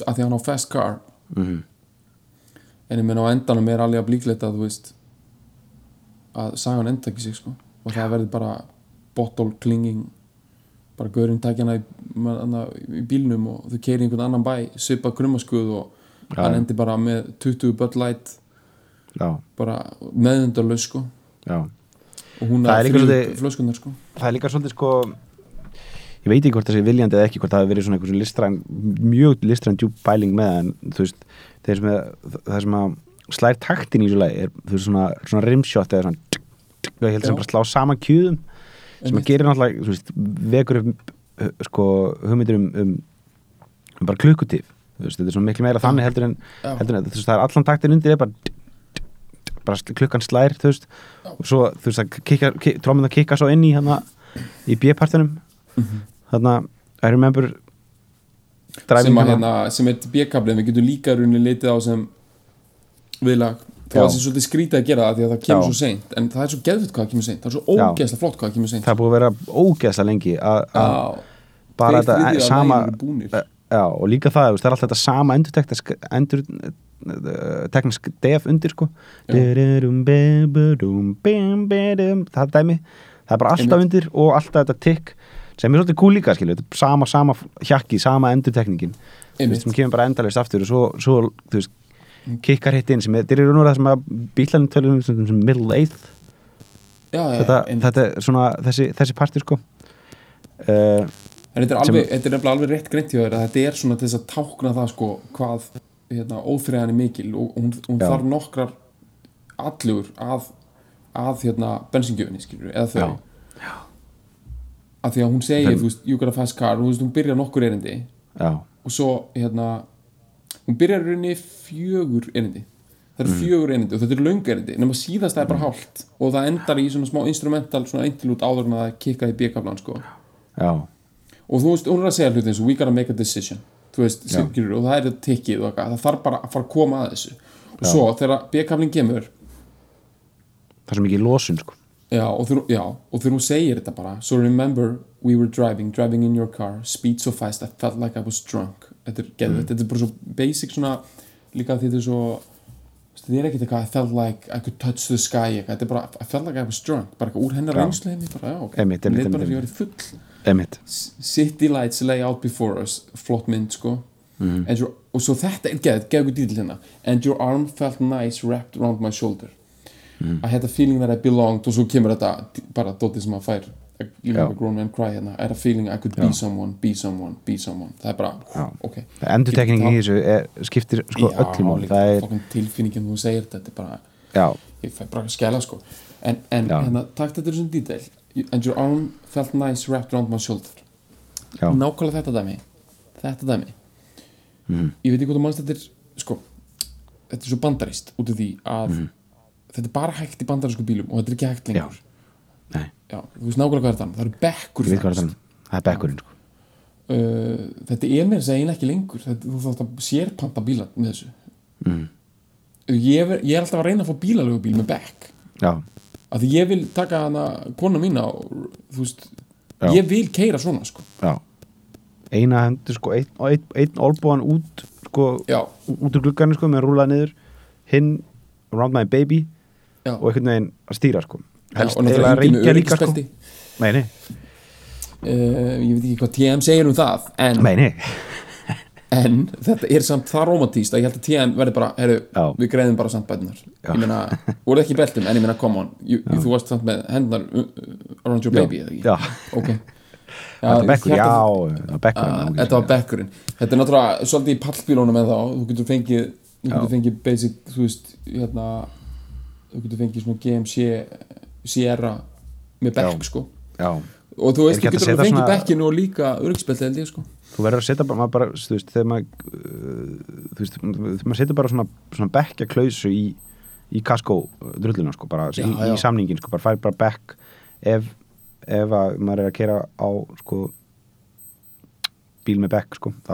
Speaker 2: að því hann á fast car.
Speaker 1: Mhm.
Speaker 2: en ég meina á endanum er alveg að blíklegt að þú veist að sagan enda ekki sig sko. Og það verður bara bottle clinging bara gaurinn tækjana í, hana, í bílnum og þau keiri einhvern annan bæ svipa krummaskuð og hann endi bara með 20 Bud Light
Speaker 1: já,
Speaker 2: bara meðundarlaus sko.
Speaker 1: Já.
Speaker 2: Og hún
Speaker 1: Það er svolítið-
Speaker 2: flöskunar sko.
Speaker 1: Það er líka svolítið sko ég veit ekki hvort það sé viljandi eða ekki hvort það hefur verið svona einhversu listræn mjög listræn djúb bæling með en þú veist, þeir sem, það sem að slær taktin í þessu lagi er þú veist svona, svona rimshot eða svona tsk, tsk, sem bara slá saman kjúðum sem að gerir náttúrulega veist, vekur upp uh, sko hugmyndir um, um, um bara klukkutíf veist, þetta er svona miklu meira þannig heldur en, heldur en veist, það er allan taktin undir bara bara klukkan slær og svo þú veist að kikka, kik, tróminn að kikka svo inn í hana í B-partinum.
Speaker 2: Mhm.
Speaker 1: þarna, I remember
Speaker 2: sem, að, hérna, sem er B-kablið við getum líka rauninni litið á sem viðlag
Speaker 1: Já.
Speaker 2: að það svolítið skrítið að gera það því að það kemur
Speaker 1: Já.
Speaker 2: svo seint en það er svo geðvitt hvað það kemur seint það er svo
Speaker 1: Já.
Speaker 2: ógeðslega flott hvað það kemur seint
Speaker 1: það er búið að vera ógeðslega lengi að að
Speaker 2: Já.
Speaker 1: bara þetta
Speaker 2: af
Speaker 1: sama já, og líka það, það er alltaf þetta sama endur endur teknisk def undir sko það dæmi það er bara alltaf undir og alltaf þetta tikk sem er svolítið cool líka, skilju, er sama, sama hjakki, sama endur tekningin þú
Speaker 2: Einmitt.
Speaker 1: veist, sem kemur bara endalaust aftur og svo, svo þú veist, kikkar hitt inn sem er, þetta er nú það sem að bílanum tölum sem, sem middle eighth
Speaker 2: já, já,
Speaker 1: þetta,
Speaker 2: einmitt.
Speaker 1: þetta er svona þessi, þessi partur sko uh,
Speaker 2: en þetta er,
Speaker 1: sem-
Speaker 2: alveg, þetta er nefnilega alveg rétt greint hjá þér að þetta er svona til þess að tákna það sko hvað hérna, óþriðan er mikil og hún, hún
Speaker 1: Já.
Speaker 2: þarf nokkrar allugur að, að hérna, bensingjöfinni skilur eða þau
Speaker 1: Já.
Speaker 2: að því að hún segir,
Speaker 1: Þeim-
Speaker 2: þú veist, you got a fast car þú veist, hún byrjar nokkur erindi
Speaker 1: já,
Speaker 2: og svo hérna hún byrjar rauninni fjögur erindi. Það
Speaker 1: Mm.
Speaker 2: eru fjögur erindi og þetta eru löng erindi nema síðast það er bara hálft. Og það endar í svona smá instrumental svona eintilút áður en að það kikkaði í bjökaflan sko.
Speaker 1: Já,
Speaker 2: og þú veist, hún er að segja hluti eins og we gotta make a decision. Veist,
Speaker 1: Já.
Speaker 2: skilur, og það er tikkið og það þarf bara að fara að koma að þessu. Og svo þegar bjökaflin kemur
Speaker 1: það er svo mikið losun sko.
Speaker 2: Já já, og þegar hún segir þetta bara so remember we were driving, driving in your car speed so fast I felt like I was drunk þetta er geðvett, þetta er bara svo basic svona líka því þetta er svo þetta er ekkert eitthvað I felt like I could touch the sky þetta er bara I felt like I was drunk. Bara eitthvað úr hennar reynslu heimi bara, því að ég var full City Lights lay out before us. Flott mynd sko.
Speaker 1: Mhm.
Speaker 2: and your, og svo þetta er geð, geð ykkur dýtil hérna. And your arm felt nice wrapped around my shoulder.
Speaker 1: Mhm.
Speaker 2: I had a feeling that I belonged og svo kemur þetta bara dótið sem að fær you
Speaker 1: Já.
Speaker 2: know a grown man cry hérna. I had a feeling I could be someone, be someone, be someone. Það er bara,
Speaker 1: Já.
Speaker 2: ok.
Speaker 1: Endurtekningin í þessu er, skiptir sko
Speaker 2: Já,
Speaker 1: öllum það er,
Speaker 2: tilfinningin þú segir þetta, bara
Speaker 1: já,
Speaker 2: ég fæ bara að skæla sko. En, en
Speaker 1: Já.
Speaker 2: hérna, takt þetta er svona detail and your arm felt nice wrapped around my shoulder.
Speaker 1: Já,
Speaker 2: nákvæmlega þetta dæmi. Þetta dæmi.
Speaker 1: Mhm.
Speaker 2: ég veit ekki hvað þú mannst þetta er sko, þetta er svo bandarist út af því að
Speaker 1: Mhm.
Speaker 2: þetta er bara hægt í bandarísku bílum og þetta er ekki hægt lengur.
Speaker 1: Nei,
Speaker 2: Já, þú veist nákvæmlega hvað er það það eru bekkur fremst.
Speaker 1: Það er bekkurinn, sko.
Speaker 2: Uh, þetta er mér að segja ekki lengur. Þetta, þú þátt að sérpanta bíla með þessu.
Speaker 1: Mm.
Speaker 2: ég, er- ég er alltaf að reyna að fá bílalegu bíl með bekk.
Speaker 1: Já,
Speaker 2: að því ég vil taka hana kona mína og þú veist
Speaker 1: Já.
Speaker 2: ég vil keira svona sko.
Speaker 1: Já. Eina hendur, sko, einn ein, ein olbúan út sko,
Speaker 2: já,
Speaker 1: út úr gluggarnu, sko, með rúlað niður hinn, around my baby
Speaker 2: já,
Speaker 1: og einhvern veginn að stýra, sko helst
Speaker 2: náttúrulega engin
Speaker 1: reyngja líka, sko. Nei,
Speaker 2: uh, ég veit ekki hvað TM segir um það en,
Speaker 1: nei
Speaker 2: en þetta er samt það romantíst að ég held að TM verði bara, heyrðu,
Speaker 1: Já.
Speaker 2: við greiðum bara samt bætunar ég meina, voru ekki beltum? En ég meina, come on you, þú varst samt með hendnar uh, uh, around your
Speaker 1: Já.
Speaker 2: baby, eða ekki?
Speaker 1: Já,
Speaker 2: ok.
Speaker 1: Er bekkur, já,
Speaker 2: hjartað-
Speaker 1: það er bekkur
Speaker 2: Ah, þetta var bekkurinn. Þetta er náttúrulega svolítið í pallbílónum með þá þú getur fengið þú getur
Speaker 1: Já.
Speaker 2: fengið basic þú veist hérna þú getur fengið svona GMC Sierra með bekk sko.
Speaker 1: Já,
Speaker 2: og þú veist þú
Speaker 1: að
Speaker 2: getur fengið
Speaker 1: svona-
Speaker 2: bekkinu og líka öryggisbelti held ég sko.
Speaker 1: Þú verður að setja bara, bara, þú veist, þegar maður uh, þú veist, maður setja bara svona, svona bekkja klausu í, í kaskó drulluna, sko, bara
Speaker 2: Já,
Speaker 1: í, í samningin, sko, bara fær bara bekk ef, ef að maður er að kera á, sko bíl með bekk, sko, þá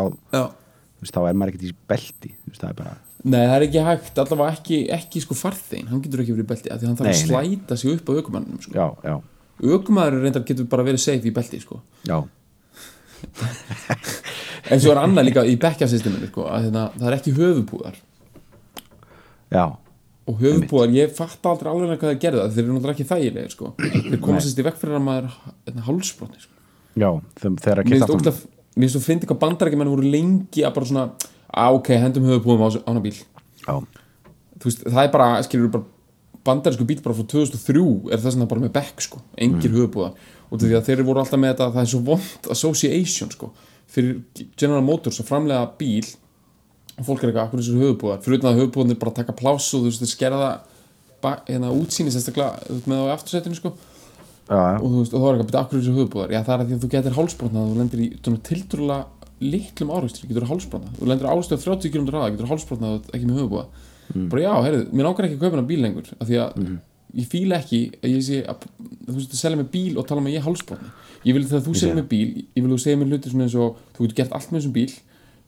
Speaker 1: veist, þá er maður ekkert í belti, þú veist, það er bara
Speaker 2: Nei, það er ekki hægt, allavega ekki, ekki sko farþein, hann getur ekki verið í belti af því hann þarf að
Speaker 1: Nei, nei.
Speaker 2: slæta sig upp á aukumannum sko.
Speaker 1: já, já,
Speaker 2: aukumæður reyndar getur bara verið safe í belti sko.
Speaker 1: já,
Speaker 2: en svo er annað líka í bekkjasysteminu sko, að hérna, það er ekki höfupúðar
Speaker 1: já
Speaker 2: og höfupúðar, ég fatt aldrei alveg hvað það gerða þeir eru náttúrulega ekki þægilegir sko. þeir koma sérst í vekk fyrir að maður hérna, hálsbrotni sko.
Speaker 1: já, þeim- þegar að
Speaker 2: mér
Speaker 1: kemta
Speaker 2: finnst ógæslega mér finnst þú fyndi hvað bandarækjumenn voru lengi að bara svona að ok, hendum höfupúðum á ána bíl.
Speaker 1: Já,
Speaker 2: þú veist, það er bara, skilur bara bandarísku bíl bara frá 2003 er þess að bara með bekk sko, engir mm. höfubúða og því að þeir voru alltaf með þetta það er svo vond association sko fyrir General Motors að framlega bíl. Og fólk er eitthvað, akkur þessar höfubúðar fyrir utan að höfubúðarnir bara taka pláss og þú veist, þeir skerða hérna útsýni sérstaklega með á aftursætinu sko.
Speaker 1: Já, já,
Speaker 2: og þú veist, og þá er eitthvað, akkur þessar höfubúðar já, það er að því að þú getur hálsbrotnað þú lendir í svona tildurulega litlum áreikstri getur hálsbrotnað, þú lendir áreikstri á 30 km hraða getur hálsbrotnað ekki með höfubúða bara já, heyrðu, mér nákar ekki að kaupa hana bíl lengur af því að ég fíla ekki að ég sé að þú veist að selja mig bíl og tala um að ég hálsbrotni ég vil þegar þú selja mig bíl ég vil þú segja mér hluti svona eins og þú getur gert allt með þessum bíl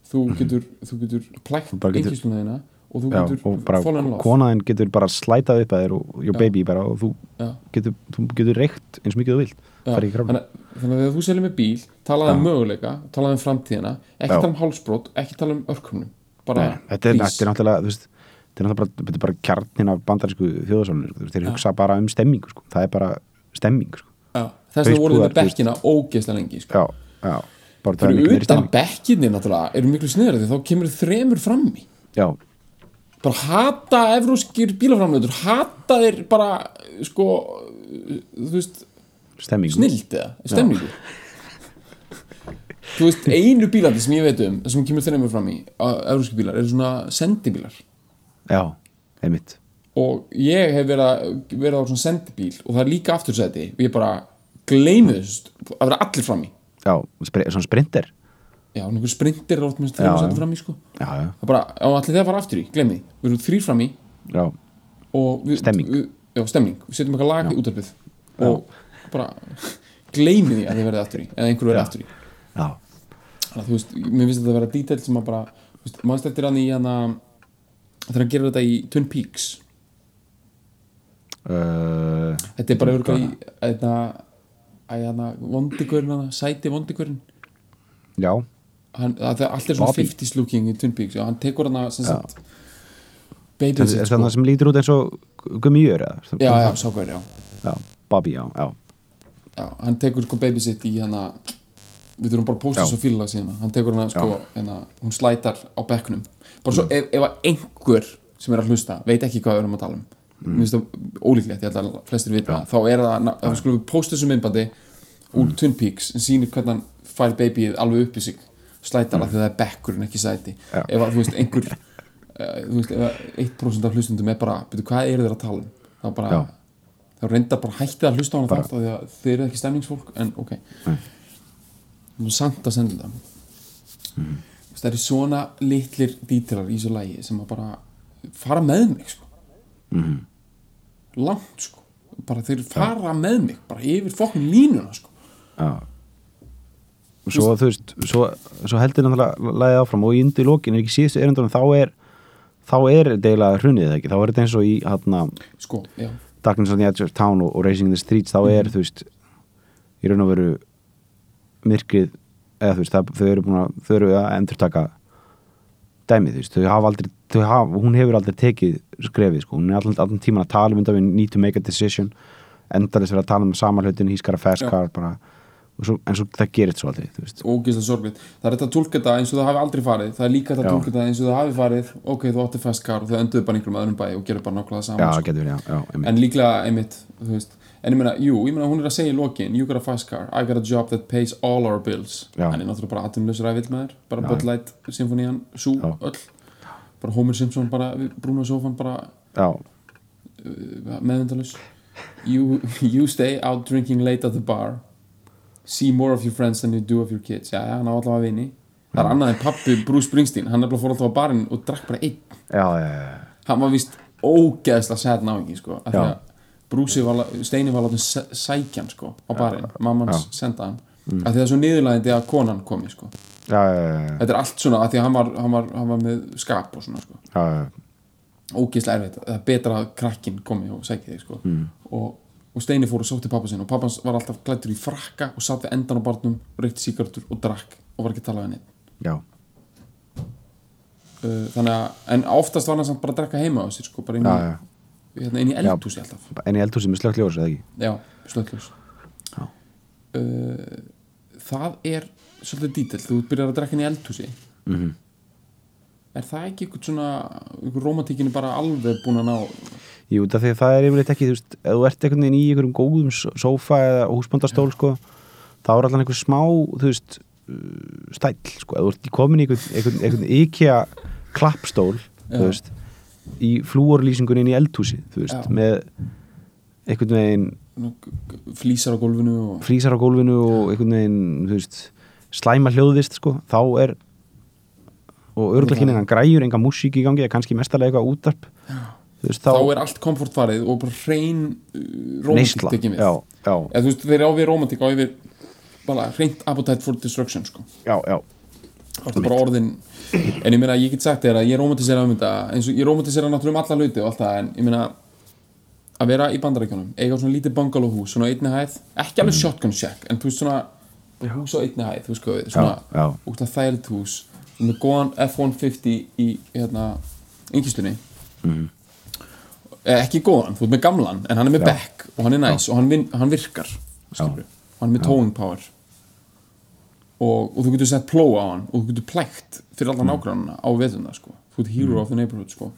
Speaker 2: þú getur, þú getur plækt einhversluna þína og þú
Speaker 1: já
Speaker 2: getur in love.
Speaker 1: konaðin getur bara slætað upp að þér og your
Speaker 2: Já.
Speaker 1: baby bara og þú
Speaker 2: Já.
Speaker 1: getur, þú getur reykt eins mikið þú vilt.
Speaker 2: Þannig, þannig að þegar þú selja mig bíl talaði um möguleika, talaði um framtíðina ekki
Speaker 1: Já.
Speaker 2: tala um hálsbrot, ekki tala um örkumnum bara,
Speaker 1: Nei, þetta, er, þetta er náttúrulega veist, þetta er náttúrulega bara, bara kjarnin af bandarísku þjóðasálunir sko, þeir hugsa bara um stemmingu sko. það er bara stemming sko.
Speaker 2: Já, þess vegna voru þið með bekkina ógeðslega lengi sko.
Speaker 1: já, já, bara það er
Speaker 2: fyrir utan
Speaker 1: stemming
Speaker 2: bekkinni náttúrulega eru miklu sniður því þá kemur þremur frammi
Speaker 1: já,
Speaker 2: bara hata evróskir bílaframleitur hata þeir bara sko, þú veist
Speaker 1: stemming
Speaker 2: snild eða, stemningu þú veist, einu bílandi sem ég veit um sem kemur þremur frammi evróski bílar eru svona sendibílar.
Speaker 1: Já, einmitt.
Speaker 2: Og ég hef verið, að- verið á svona sendibíl og það er líka aftursæti og ég bara gleymi þessu að vera allir frammi
Speaker 1: já, spri, svona sprinter.
Speaker 2: Já, einhver sprintir er oft
Speaker 1: Já,
Speaker 2: þremur
Speaker 1: já.
Speaker 2: sæti frammi sko.
Speaker 1: Já, já,
Speaker 2: það er bara, á allir þegar fara aftur í, því. Við erum þrýr frammi
Speaker 1: já,
Speaker 2: og við,
Speaker 1: Stemming.
Speaker 2: við, já, stemming, við setjum eitthvað lag í útarpið og bara gleymi því að þið verðið aftur í eða einhver verðið aftur í.
Speaker 1: já,
Speaker 2: þannig að þú veist, mér finnst þetta að vera detail sem að bara, þú veist, mannst eftir hann í hann þegar hann gerir þetta í Twin Peaks?
Speaker 1: Uh,
Speaker 2: þetta er bara örgulega í þetta að hann vondigurinn hann, sæti vondigurinn
Speaker 1: já.
Speaker 2: Hann, að það er svona
Speaker 1: Bobby.
Speaker 2: 50s looking í Twin Peaks og hann tekur hann sem sagt baby
Speaker 1: það er það sem lítur út eins og gummiður
Speaker 2: já, já, sá hvað er, já
Speaker 1: Bobby, já, já
Speaker 2: hann tekur sko baby sitt í hana við þurfum bara að posta svo fílalag síðan hann tekur hana sko, hana, hún slætar á bekknum. Bara svo ef, ef að einhver sem er að hlusta veit ekki hvað við erum að tala um. Mér finnst það ólíklegt, ég held að flestir vita þá er það, skulum við posta þessu myndbandi úr Twin Peaks sem sýnir hvernig hann fær babyið alveg upp í sig slætar mm. því það er bekkur en ekki sæti.
Speaker 1: Já.
Speaker 2: ef að þú veist einhver uh, þú veist, ef að 1% af hlustundum er bara, betur hvað eru þeir að tala um? Þá bara, þá reynda bara hættið að hlusta á hana þátt þeir eru ekki stemningsfólk en ok. Nú samt að senda
Speaker 1: Mhm.
Speaker 2: það eru svona litlir dítilar í þessu lægi sem að bara fara með mig sko.
Speaker 1: Mhm.
Speaker 2: langt sko bara þeir fara með mig bara yfir fokkin línuna sko.
Speaker 1: Já og svo þú veist svo, svo heldur náttúrulega lagið áfram og í undir lokin er ekki síðustu erindunum þá er þá er eiginlega hrunið eða ekki þá er þetta eins og í hérna
Speaker 2: sko,
Speaker 1: Darkness on the Edge of Town og, og Racing in the Streets þá er þú veist í raun og veru myrkrið eða þú veist það, þau eru búin að þau eru að endurtaka dæmið þú veist þau hafa aldrei þau hafa, hún hefur aldrei tekið skrefið sko hún er allan, allan tíman að tala um þetta við need to make a decision endarist verið að tala um sama hlutin he's got a fast
Speaker 2: Já.
Speaker 1: car bara svo, en svo það gerist svo aldrei þú veist
Speaker 2: ógeðslega sorgleitt það er þetta að tólka þetta eins og það hafi aldrei farið það er líka þetta að
Speaker 1: Já.
Speaker 2: tólka þetta eins og það hafi farið ok, þú átti fast car og þau enduðu bara einhverjum öðrum bæ og gerðu bara nákvæmlega
Speaker 1: já,
Speaker 2: saman
Speaker 1: það
Speaker 2: sko.
Speaker 1: getur já, já,
Speaker 2: en líklega einmitt þú veist, en ég meina, jú, ég meina hún er að segja í lokin you got a fast car, I got a job that pays all our bills.
Speaker 1: Já.
Speaker 2: hann er náttúrulega bara atvinnlausur að vill með þér bara
Speaker 1: Já.
Speaker 2: Bud Light, Symfónían, Sú,
Speaker 1: Já.
Speaker 2: öll. Bara Homer Simpson, bara Bruno Sofan bara
Speaker 1: já,
Speaker 2: meðvendalus you, you stay out drinking late at the bar. See more of your friends than you do of your kids. Já, já, hann á allavega vini. Það er annað en pappi Bruce Springsteen. Hann er bara fór alltaf á barinn og drakk bara einn.
Speaker 1: Já, já, já.
Speaker 2: hann var vist ógeðslega sad náingi sko, af því
Speaker 1: Já.
Speaker 2: að Brúsi var, Steini var látið sæ- sækja hann sko, á barinn, mamman senda hann af því það er svo niðurlægindi að konan komi sko.
Speaker 1: já, já, já,
Speaker 2: þetta er allt svona, af því að hann var, hann var, hann var með skap og svona sko. ógeðslega erfitt, það er betra að krakkin komi og sæki þig sko.
Speaker 1: Mm.
Speaker 2: og, og Steini fór og sótti pappa sinn og pappans var alltaf klættur í frakka og satt við endan á barnum og reykti síkartur og drakk og var ekki að tala við
Speaker 1: já.
Speaker 2: uh, þannig að, en oftast var hann samt bara að drakka heima á sér sko, bara í,
Speaker 1: já.
Speaker 2: Hérna, inn í eldhúsi alltaf.
Speaker 1: En í eldhúsi með slögt ljós, eða ekki?
Speaker 2: Já, slökkljós uh, Það er svolítið dítill, þú byrjar að drekka inn í eldhúsi
Speaker 1: Mhm.
Speaker 2: Er það ekki eitthvað svona eitthvað romantíkinni bara alveg búin að ná?
Speaker 1: Jú, það, það er yfirleitt ekki, þú veist, ef þú ert einhvern veginn í einhverjum góðum s- sófa eða húsbóndastól, sko, þá er allan einhver smá, þú veist, uh, stæll, sko, ef þú ert komin í einhvern, einhvern, einhvern IKEA klappstól,
Speaker 2: Já.
Speaker 1: þú veist, í flúorlýsingunni inn í eldhúsi, þú veist,
Speaker 2: Já.
Speaker 1: með einhvern veginn
Speaker 2: flísar á gólfinu og
Speaker 1: frísar á gólfinu og einhvern veginn, veist, slæma hljóðvist, sko, þá er, og örgulega kynni hann græjur, enga músík í gangi, kannski mestarlega eitthvað útarp, veist,
Speaker 2: þá,
Speaker 1: þá,
Speaker 2: er allt komfortfarið og bara hrein uh, romantík
Speaker 1: neysla,
Speaker 2: tekið við
Speaker 1: já, já,
Speaker 2: Eða, þú veist, þeir eru á við romantík á yfir bara hreint appetite for destruction sko.
Speaker 1: já, já,
Speaker 2: Það er bara orðin En ég meina, ég get sagt þér að ég romantisera um þetta eins og ég romantisera náttúrulega um alla hluti og allt það en ég meina að vera í bandarækjunum eiga svona lítið bungalow hús, svona einni hæð ekki alveg shotgun shack, en þú veist svona hús á einni hæð, þú veist hvað við svona út af þægilt hús með góðan F-150 í hérna, yngistunni
Speaker 1: Mhm.
Speaker 2: eh, ekki góðan, þú ert með gamlan en hann er með
Speaker 1: Já.
Speaker 2: back og hann er næs og hann, vin, hann virkar og hann er með towing power og, og þú getur sett plóa á hann og þú getur plækt fyrir alla nágrannana á veðuna sko. þú ert hero of the neighborhood sko.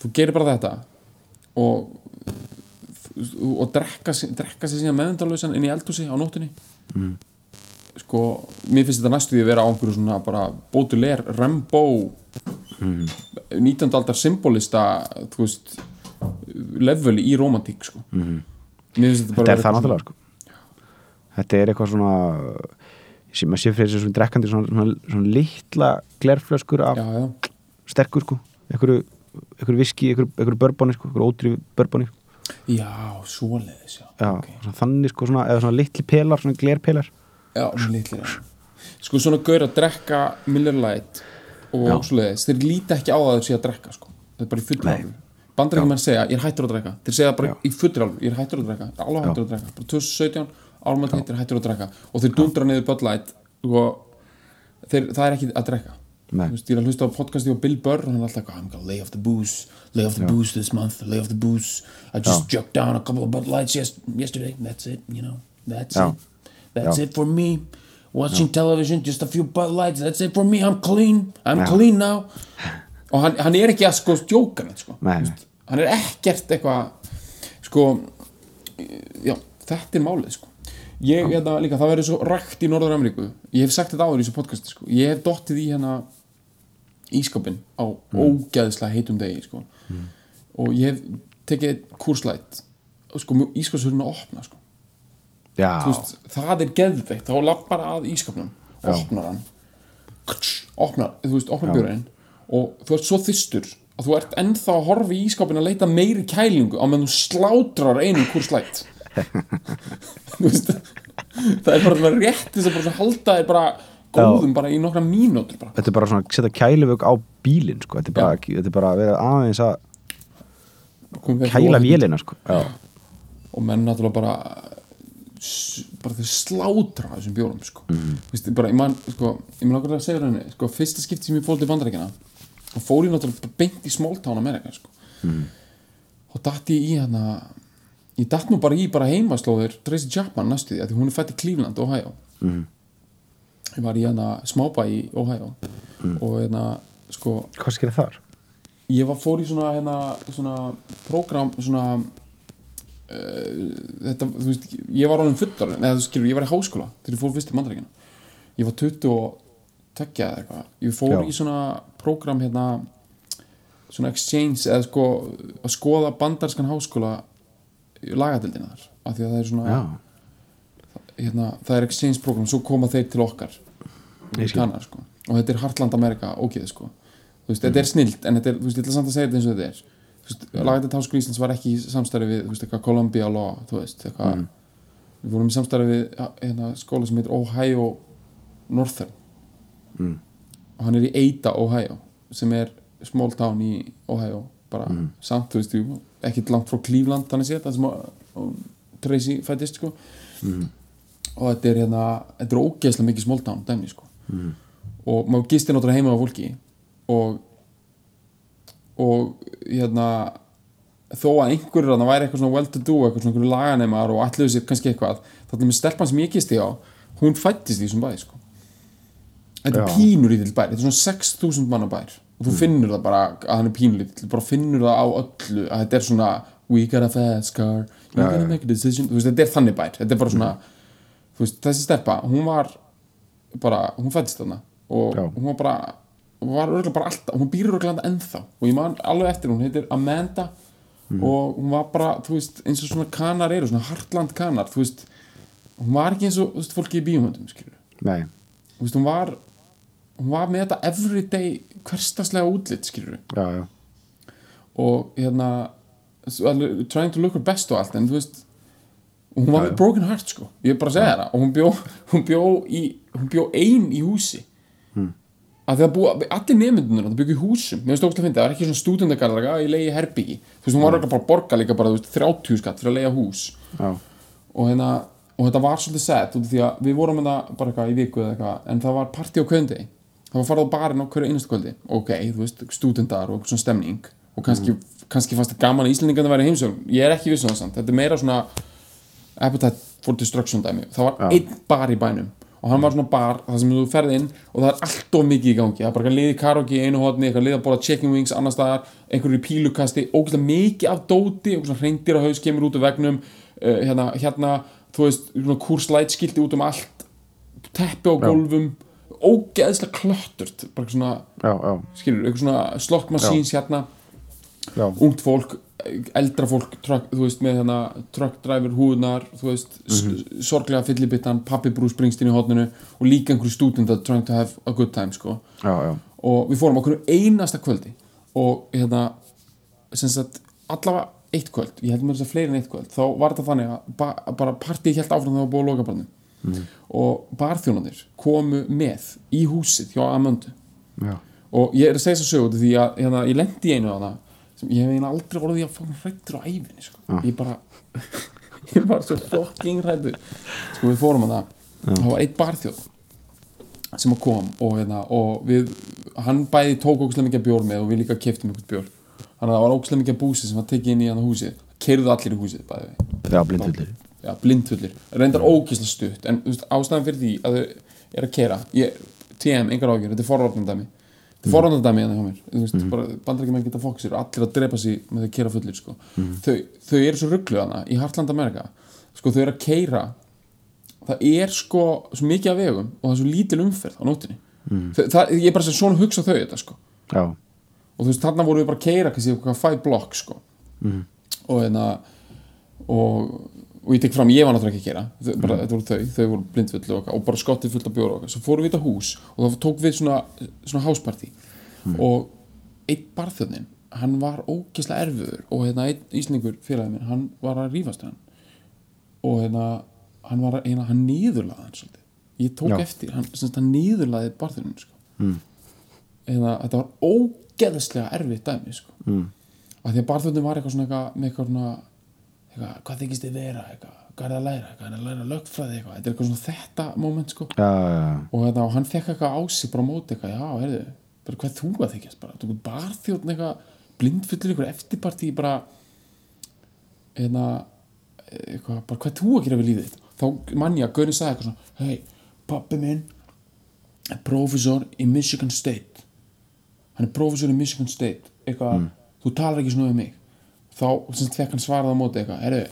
Speaker 2: þú gerir bara þetta og og drekka, drekka sér síðan meðundalausan inn í eldhúsi á nóttunni sko, mér finnst þetta næstu því að vera á einhverju svona bara Baudelaire, Rambo 19. aldar symbolista þú veist leveli í romantík sko. finnst þetta
Speaker 1: er það náttúrulega sko. þetta er eitthvað svona maður sé fyrir þessu svona drekkandi svona, svona, svona litla glerflöskur af
Speaker 2: já, já.
Speaker 1: sterkur sko. Einhverju, einhverju viski, einhverju, einhverju börbóni sko, einhverju ódrif börbóni
Speaker 2: já, svoleiðis já,
Speaker 1: já,
Speaker 2: ok.
Speaker 1: svona þannig sko svona, eða svona litli pelar, svona glerpelar.
Speaker 2: Já já. sko svona gaur að drekka Miller Lite og
Speaker 1: Já.
Speaker 2: svoleiðis þeir líta ekki á það að þeir sé að drekka sko. það er bara í fullri alveg bandarækjum menn segja, ég er hættur að drekka. Þeir segja bara í fullri alveg, ég er hættur að drekka. Alveg hættur að drekka, bara 2017 álmætt heitir hættur að drekka. Og þeir dundra niður og þeir, það er ekki að drekka.
Speaker 1: Nei.
Speaker 2: Þú veist, ég er að hlusta á podcasti og Bill Burr og hann er alltaf I'm gonna lay off the booze lay off the booze this month, lay off the booze. I just jucked down a couple of yes, yesterday, that's it, you know. That's
Speaker 1: Já.
Speaker 2: it, that's
Speaker 1: Já.
Speaker 2: it for me. Watching television, just a few Lights. That's it for me, I'm clean, I'm
Speaker 1: Já.
Speaker 2: clean now. Og hann, hann er ekki að sko stjóka neitt sko,
Speaker 1: Nei, nei.
Speaker 2: hann er ekkert eitthvað sko já, þetta er málið sko ég, hérna, líka, það verður svo rækt í Norður Ameríku. Ég hef sagt þetta áður í þessu podcasti sko. ég hef dottið í hérna ískapin á ógæðslega heitum degi sko. og ég hef tekið kurslætt sko, ískapshurinn að opna sko. veist, það er geðveikt. Þá lappar að ískapnum, opnar hann. Kts, opnar, þú veist, opnar björinn og þú ert svo þystur að þú ert ennþá að horfa í ískapin að leita meiri kælingu á meðan þú slátrar einum hvur slætt þú veist það er bara svona rétt þess að bara halda þér bara góðum bara í nokkra mínútur bara
Speaker 1: þetta er bara svona að setja kæluvögg á bílinn sko. þetta er bara, þetta er bara að vera aðeins að kæla vélina sko.
Speaker 2: og menn náttúrulega bara bara þeir slátra þessum bjórum sko. mm. Vist, bara, ég man, sko, okkur að segja henni sko, fyrsta skipti sem ég fór til bandarækjana og fór ég náttúrulega beint í Town Amerika sko. mm. og datt ég í hana ég datt nú bara í bara heimaslóðir Tracy Chapman næstu því að hún er fætt í Cleveland, Ohio mm. ég var í hana smábæ í Ohio og hérna sko
Speaker 1: hvað skilja þar?
Speaker 2: ég var fór í svona hérna, svona prógram svona uh, þetta, þú veist, ég var alveg fullor eða þú skilur, ég var í háskóla þegar ég fór fyrst til mandaríkina ég var 22 eða eitthvað, ég fór
Speaker 1: Já.
Speaker 2: í svona prógram hérna svona exchange eða sko að skoða bandarskan háskóla lagadildina þar af því að það er svona hérna, það er exchange program, svo koma þeir til okkar. Kanar, sko. og þetta er Hartland Amerika ógeð sko. Þú veist, þetta er snilt en þetta er, þú veist, ég ætla samt að segja þetta eins og þetta er. Veist, lagatið Háskóla Íslands var ekki í samstarfi við, þú veist, eitthvað Columbia Law þú veist, eitthvað við vorum í samstarfi við hérna, skóla sem heitir Ohio Northern.
Speaker 1: Mm.
Speaker 2: og hann er í Ada, Ohio sem er small town í Ohio bara samt, þú veist, jú, ekkit langt frá Cleveland þannig séð, það sem að, að Tracy fættist, sko. Og þetta er hérna, þetta er ógeðslega mikið small town dæmi, sko. Og maður gistir náttúrulega heima á fólki. Og og hérna þó að einhverjur að það væri eitthvað svona well to do eitthvað svona einhverju laganemar og allir sér kannski eitthvað þá er með stelpan sem ég gisti á hún fættist í þessum bæ sko. þetta er pínur lítill bær þetta er svona 6000 manna bær og þú finnur það bara að hann er pínlítill bara finnur það á öllu að þetta er svona we got a fast car you gotta make a decision. Þú veist þetta er þannig bær þetta er bara svona þú veist þessi stelpa hún var bara hún fættist þarna og
Speaker 1: Já.
Speaker 2: hún var bara hún var örgulega bara alltaf hún býr örgulega ennþá. Og ég man alveg eftir hún heitir Amanda og hún var bara þú veist eins og svona kanar eru svona Hartland kanar þú veist hún var ekki eins og þú veist fólki í bíumöndum skilur
Speaker 1: nei,
Speaker 2: þú veist hún var hún var með þetta everyday hverstaslega útlit skilur
Speaker 1: já, já.
Speaker 2: Og hérna trying to look her best og allt en þú veist og hún var með broken heart sko. Ég er bara að segja það. Og hún bjó, hún bjó í hún bjó ein í húsi.
Speaker 1: Hmm.
Speaker 2: að það búa, allir nefndunir það byggu í húsum, mér finnst ógst að finna það var ekki svona stúdendagarðaga í leiði herbyggi þú veist, hún var örugglega bara að borga líka bara 30 skatt fyrir að leiða hús.
Speaker 1: Já,
Speaker 2: og hérna, og þetta var svolítið sett því að við vorum það bara eitthvað í viku eða eitthvað, en það var partí á kvöndi það var farið á barinn á hverju einastu kvöldi. Ok, þú veist, stúdendar og svona stemning. Og kannski, kannski fannst það gaman að Íslendingarnir væri heimsögn, ég er ekki viss um það samt. Þetta er meira svona appetite for destruction dæmi, það var
Speaker 1: Já.
Speaker 2: einn bar í bænum. Og hann var svona bar það sem þú ferð inn og það er allt of mikið í gangi. Það er bara eitthvað liði karaoke í einu hotni eitthvað liði að bóla chicken wings annar staðar einhverju í pílukasti, ógæslega mikið af dóti svona hreindir á haus kemur út af vegnum uh, hérna, hérna þú veist, svona kurslætskilti út um allt teppi á gólfum ógeðslega klötturt bara svona,
Speaker 1: já, já,
Speaker 2: skilur, eitthvað svona slot machines hérna. Ungt fólk, eldra fólk truck, þú veist, með hérna truck driver húðnar, þú veist, mm sorglega fyllibittan, pappi Bruce Springsteen í hotninu og líka einhverju stúdenda trying to have a good time, sko.
Speaker 1: Já,
Speaker 2: og við fórum okkur einasta kvöldi og hérna sem sagt, allavega eitt kvöld ég held mér þess að fleiri en eitt kvöld þá var þetta þannig að ba bara partíð helt áfram þegar það var búið að loka barnum og barþjónandir komu með í húsið hjá Amandu
Speaker 1: já.
Speaker 2: og ég er að segja þess að sögu af því að hérna, ég lendi einu þarna sem ég hef eiginlega aldrei orðið að fóna hrættur á æfinni sko. ég bara ég var svo fucking hrættur sko við fórum að það það var eitt barþjóð sem kom og, hérna, og við, hann bæði tók ógustlega mikið bjór með og við líka keftum einhvern bjór. Þannig að það var ógustlega mikið búsi sem var tekið inn í hann húsið. Keirðu allir í húsið bæði við
Speaker 1: já blindfullir
Speaker 2: reyndar ógislega stutt en veist, ástæðan fyrir því að þau er að kera ég, TM, engar ágjör, þetta er forvarnandæmi þetta er forvarnandæmi hérna hjá mér. Þú veist, bara bandar ekki menn geta fokk sér og allir að drepa sig með þau kera fullir sko. þau, þau eru svo ruggluð hana í Hartland Amerika. Sko, þau eru að keira það er sko svo mikið af vegum og það er svo lítil umferð á þau, það, ég er bara svona hugsa þau þetta sko.
Speaker 1: Já,
Speaker 2: og þú veist, þarna vorum við bara að keira kannski eitthvað five block sko. Og hérna og, og ég tek fram, ég var náttúrulega ekki að gera bara, þetta voru þau, þau voru blindfull og, og bara skottið fullt af bjóra og okkar, svo fórum við þetta hús og þá tók við svona, svona hásparti og einn barþjóðnin hann var ógeðslega erfiður og hérna einn ísningur félagið minn hann var að rífast hann og hérna hann var að, hérna, hann nýðurlaði hann svolítið ég tók
Speaker 1: Já.
Speaker 2: eftir, hann, semst, hann nýðurlaði barþjóðnin sko. mm. hérna, þetta var ógeðslega dæmi sko. mm. að því að barþjóðnin var eitthvað svona eitthvað, eitthvað eitthvað, hvað þykist þið vera? Eitthvað, hvað er að læra, hvað er að læra lögfræði? Eitthvað, þetta er eitthvað svona þetta moment sko.
Speaker 1: Já, já, já.
Speaker 2: og, og hann fekk eitthvað á sig bara móti eitthvað, já, heyrðu, bara hvað þú að þykjast bara, þú barþjóðn eitthvað blindfullur ykkur eftirparti bara hérna eitthvað, bara hvað þú að gera við lífið þá mann ég að Gaurin sagði eitthvað svona hei, pappi minn er prófessor í Michigan State. Hann er prófessor í Michigan State eitthvað, þú talar ekki svona um mig þá fekk hann svarað á móti eitthvað, heyrðu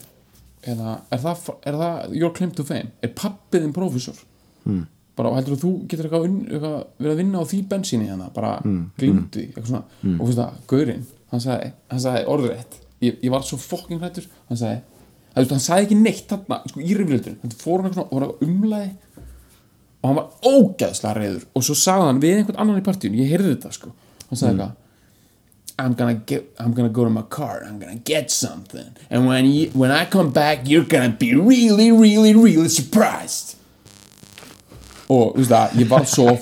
Speaker 2: hérna, er, það, er það your claim to fame? Er pappiðin prófessor? Mm. bara, og heldur þú getur eitthvað, eitthvað verið að vinna á því bensíni hérna? Bara mm. eitthvað svona. Og þú veist það, Gaurin, hann sagði, hann sagði orðrétt, ég, ég var svo fokking hrættur hann sagði, það, veist, hann sagði ekki neitt þarna, sko, í rifrildun, hann fór hann og var umlæði. Og hann var ógæðslega reyður og svo sagði hann við einhvern annan í partíun, ég heyrði þetta sko. Hann sagði eitthvað I'm gonna get I'm gonna go to my car I'm gonna get something. And when you, when I come back you're gonna be really really really surprised. Og þú veist það ég var svo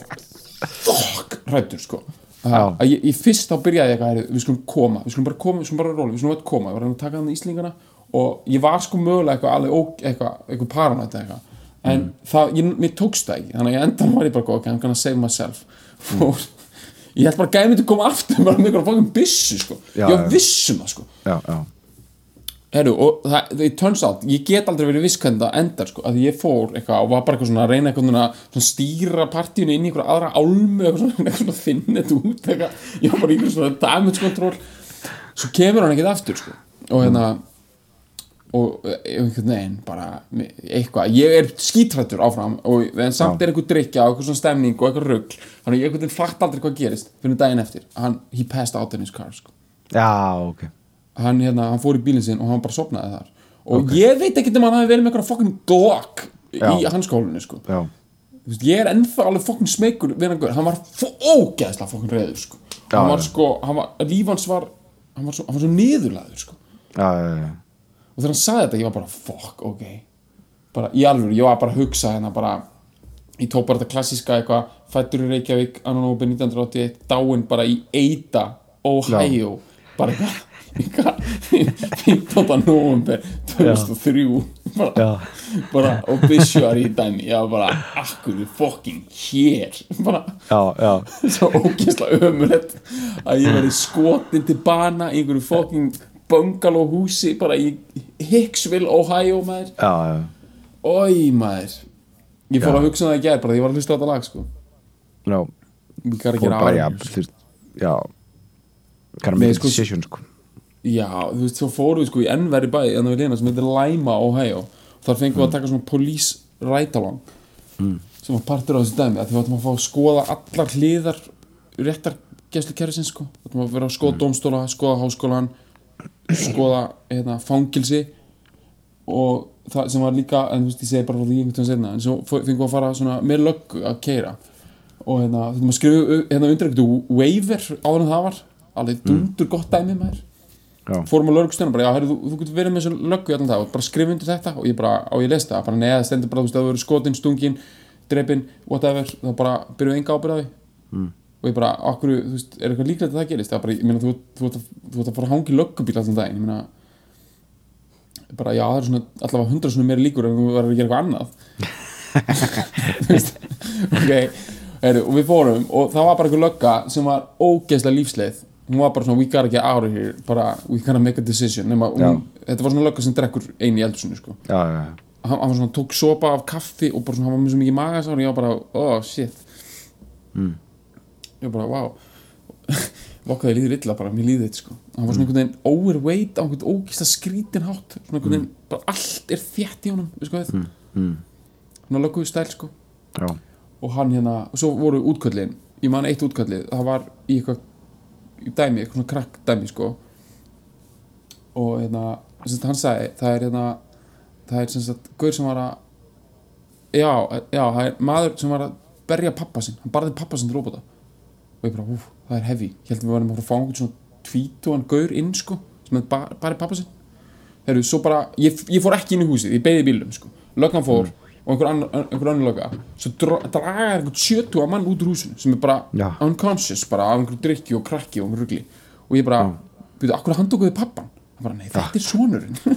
Speaker 2: fuck hrættur sko. Að að ég, ég fyrst þá byrjaði ég eitthvað við skulum koma, við skulum bara koma, við skulum bara róla við skulum bara koma, ég var að að taka hann í Íslingana og ég var sko mögulega eitthvað alveg eitthvað, eitthvað paranætt eitthvað. En það, ég, mér tókst það ekki þannig að ég endan var ég bara ok, I'm gonna save myself. Og ég held bara að gæði myndi koma aftur bara með einhverjum fangum byssu sko.
Speaker 1: Já,
Speaker 2: ég var vissum það sko.
Speaker 1: Já, já.
Speaker 2: Heru, og það, það turns out, ég get aldrei verið viss hvernig það endar sko, að ég fór eitthvað og var bara eitthvað svona að reyna eitthvað svona, svona stýra partíinu inn í eitthvað aðra álmu eitthvað svona, eitthvað svona þinn þetta út eitthvað, ég var bara í eitthvað svona damage control. Svo kemur hann ekkert aftur sko, og hérna og eh, einhvern veginn bara eitthvað, ég er skítrættur áfram og en samt er eitthvað drikja og eitthvað svona stemning og eitthvað rugl, þannig að ég einhvern veginn fatt aldrei hvað gerist fyrir daginn eftir, hann, he passed out in his car sko.
Speaker 1: Já, ok.
Speaker 2: Hann, hérna, hann fór í bílinn sinn og hann bara sopnaði þar. Og ég veit ekki um hann hafi verið með eitthvað fokkin glock í hans skólinu sko. ég er ennþá alveg fokkin smekur við hann, var ógeðslega fokkin reyður sko.
Speaker 1: Já,
Speaker 2: hann var sko, hann var, líf hans var hann var svo, svo niðurlaður sko.
Speaker 1: já, já, já.
Speaker 2: Og þegar hann sagði þetta ég var bara fuck, ok bara í alvöru, ég var bara að hugsa hérna bara ég tók bara þetta klassíska eitthvað fættur í Reykjavík, annan óbyrn 1981 dáinn bara í Eida Ohio, bara eitthvað 15. november 2003 bara,
Speaker 1: Já.
Speaker 2: bara obituary í dæmi ég var bara, akkur fucking hér bara
Speaker 1: já, já.
Speaker 2: svo ógeðslega ömulegt að ég verið skotin til bana í einhverju fucking bungalow húsi bara í Hicksville, Ohio maður.
Speaker 1: Já, já.
Speaker 2: Ói maður. Ég fór að hugsa um það í gær bara því ég var að hlusta á þetta lag sko.
Speaker 1: Já. Fór
Speaker 2: gera
Speaker 1: bara, já, veist, já.
Speaker 2: Nei,
Speaker 1: make a
Speaker 2: sko-
Speaker 1: decision, sko.
Speaker 2: Já, þú veist, svo fórum við sko í ennveri bæ en það við lena sem heitir Lima, Ohio. Þar fengum við að taka svona police ride along sem var partur á þessu dæmi að því við ætlum að fá að skoða allar hliðar réttar gæslukerfisins sko. Við ætlum að vera að skoða dómstóla, skoða háskólan skoða hérna, fangilsi og það sem var líka en þú veist, ég segi bara frá því einhvern veginn senna en svo fengum við að fara svona með löggu að keira og hérna, þetta maður skrifa hérna undir eitthvað waiver áður en það var alveg dundur gott dæmi maður
Speaker 1: Já.
Speaker 2: fórum á lögstjónum bara, já, herri, þú, þú getur verið með þessu löggu allan það og bara skrifa undir þetta og ég bara, á ég lesta það, bara neða, stendur bara, þú veist, að þú verið skotin, stungin drepin, whatever, þá bara byrjuðu enga ábyrða því mm. Og ég bara, okkur, þú veist, er eitthvað líklegt að það gerist? Það er bara, ég meina, þú, þú, þú, þú ert að fara að hangi löggubíl allan daginn, ég meina bara, já, það er svona allavega hundra svona meiri líkur en þú verður að gera eitthvað annað. Þú veist, ok Heru, og við fórum og það var bara einhver lögga sem var ógeðslega lífsleið. Hún var bara svona, we gotta get out of here bara, we gotta make a decision Nema, hún, þetta var svona lögga sem drekkur einu í eldursunni sko.
Speaker 1: já, já, já.
Speaker 2: hann, var svona, tók sopa af kaffi og bara svona, hann var svo mikið magasár og ég var bara, oh shit ég bara, wow vokkaði líður illa bara, mér líður þetta sko. Hann var svona einhvern veginn overweight á einhvern ógeðslega skrítin hátt. Svona einhvern veginn, bara allt er þétt í honum við sko þetta mm. hann var lögguði stæl sko.
Speaker 1: Já.
Speaker 2: og hann hérna, og svo voru útköllin. Ég man eitt útkallið, það var í eitthvað í dæmi, eitthvað svona krakk dæmi sko. Og hérna sem hann sagði það er hérna það er sem sagt gaur sem var að já, já, það er maður sem var að berja pappa sinn, hann barði pappa sinn til róbota og ég bara, úf, það er heavy. Ég held að við varum að að fá einhvern svona tvítuan gaur inn sko, sem er bar, barði pappa sinn. Heru, svo bara, ég, ég fór ekki inn í húsið ég beigði bílum sko, löggan fór og einhver annar, einhver annar lögga. Svo dra- dragar einhvern sjötu mann út úr húsinu sem er bara
Speaker 1: Já.
Speaker 2: unconscious bara af einhverju drikki og krakki og einhverju rugli. Og ég bara, byrju, akkur hann tókuði pappan hann bara, nei, þetta er sonurinn.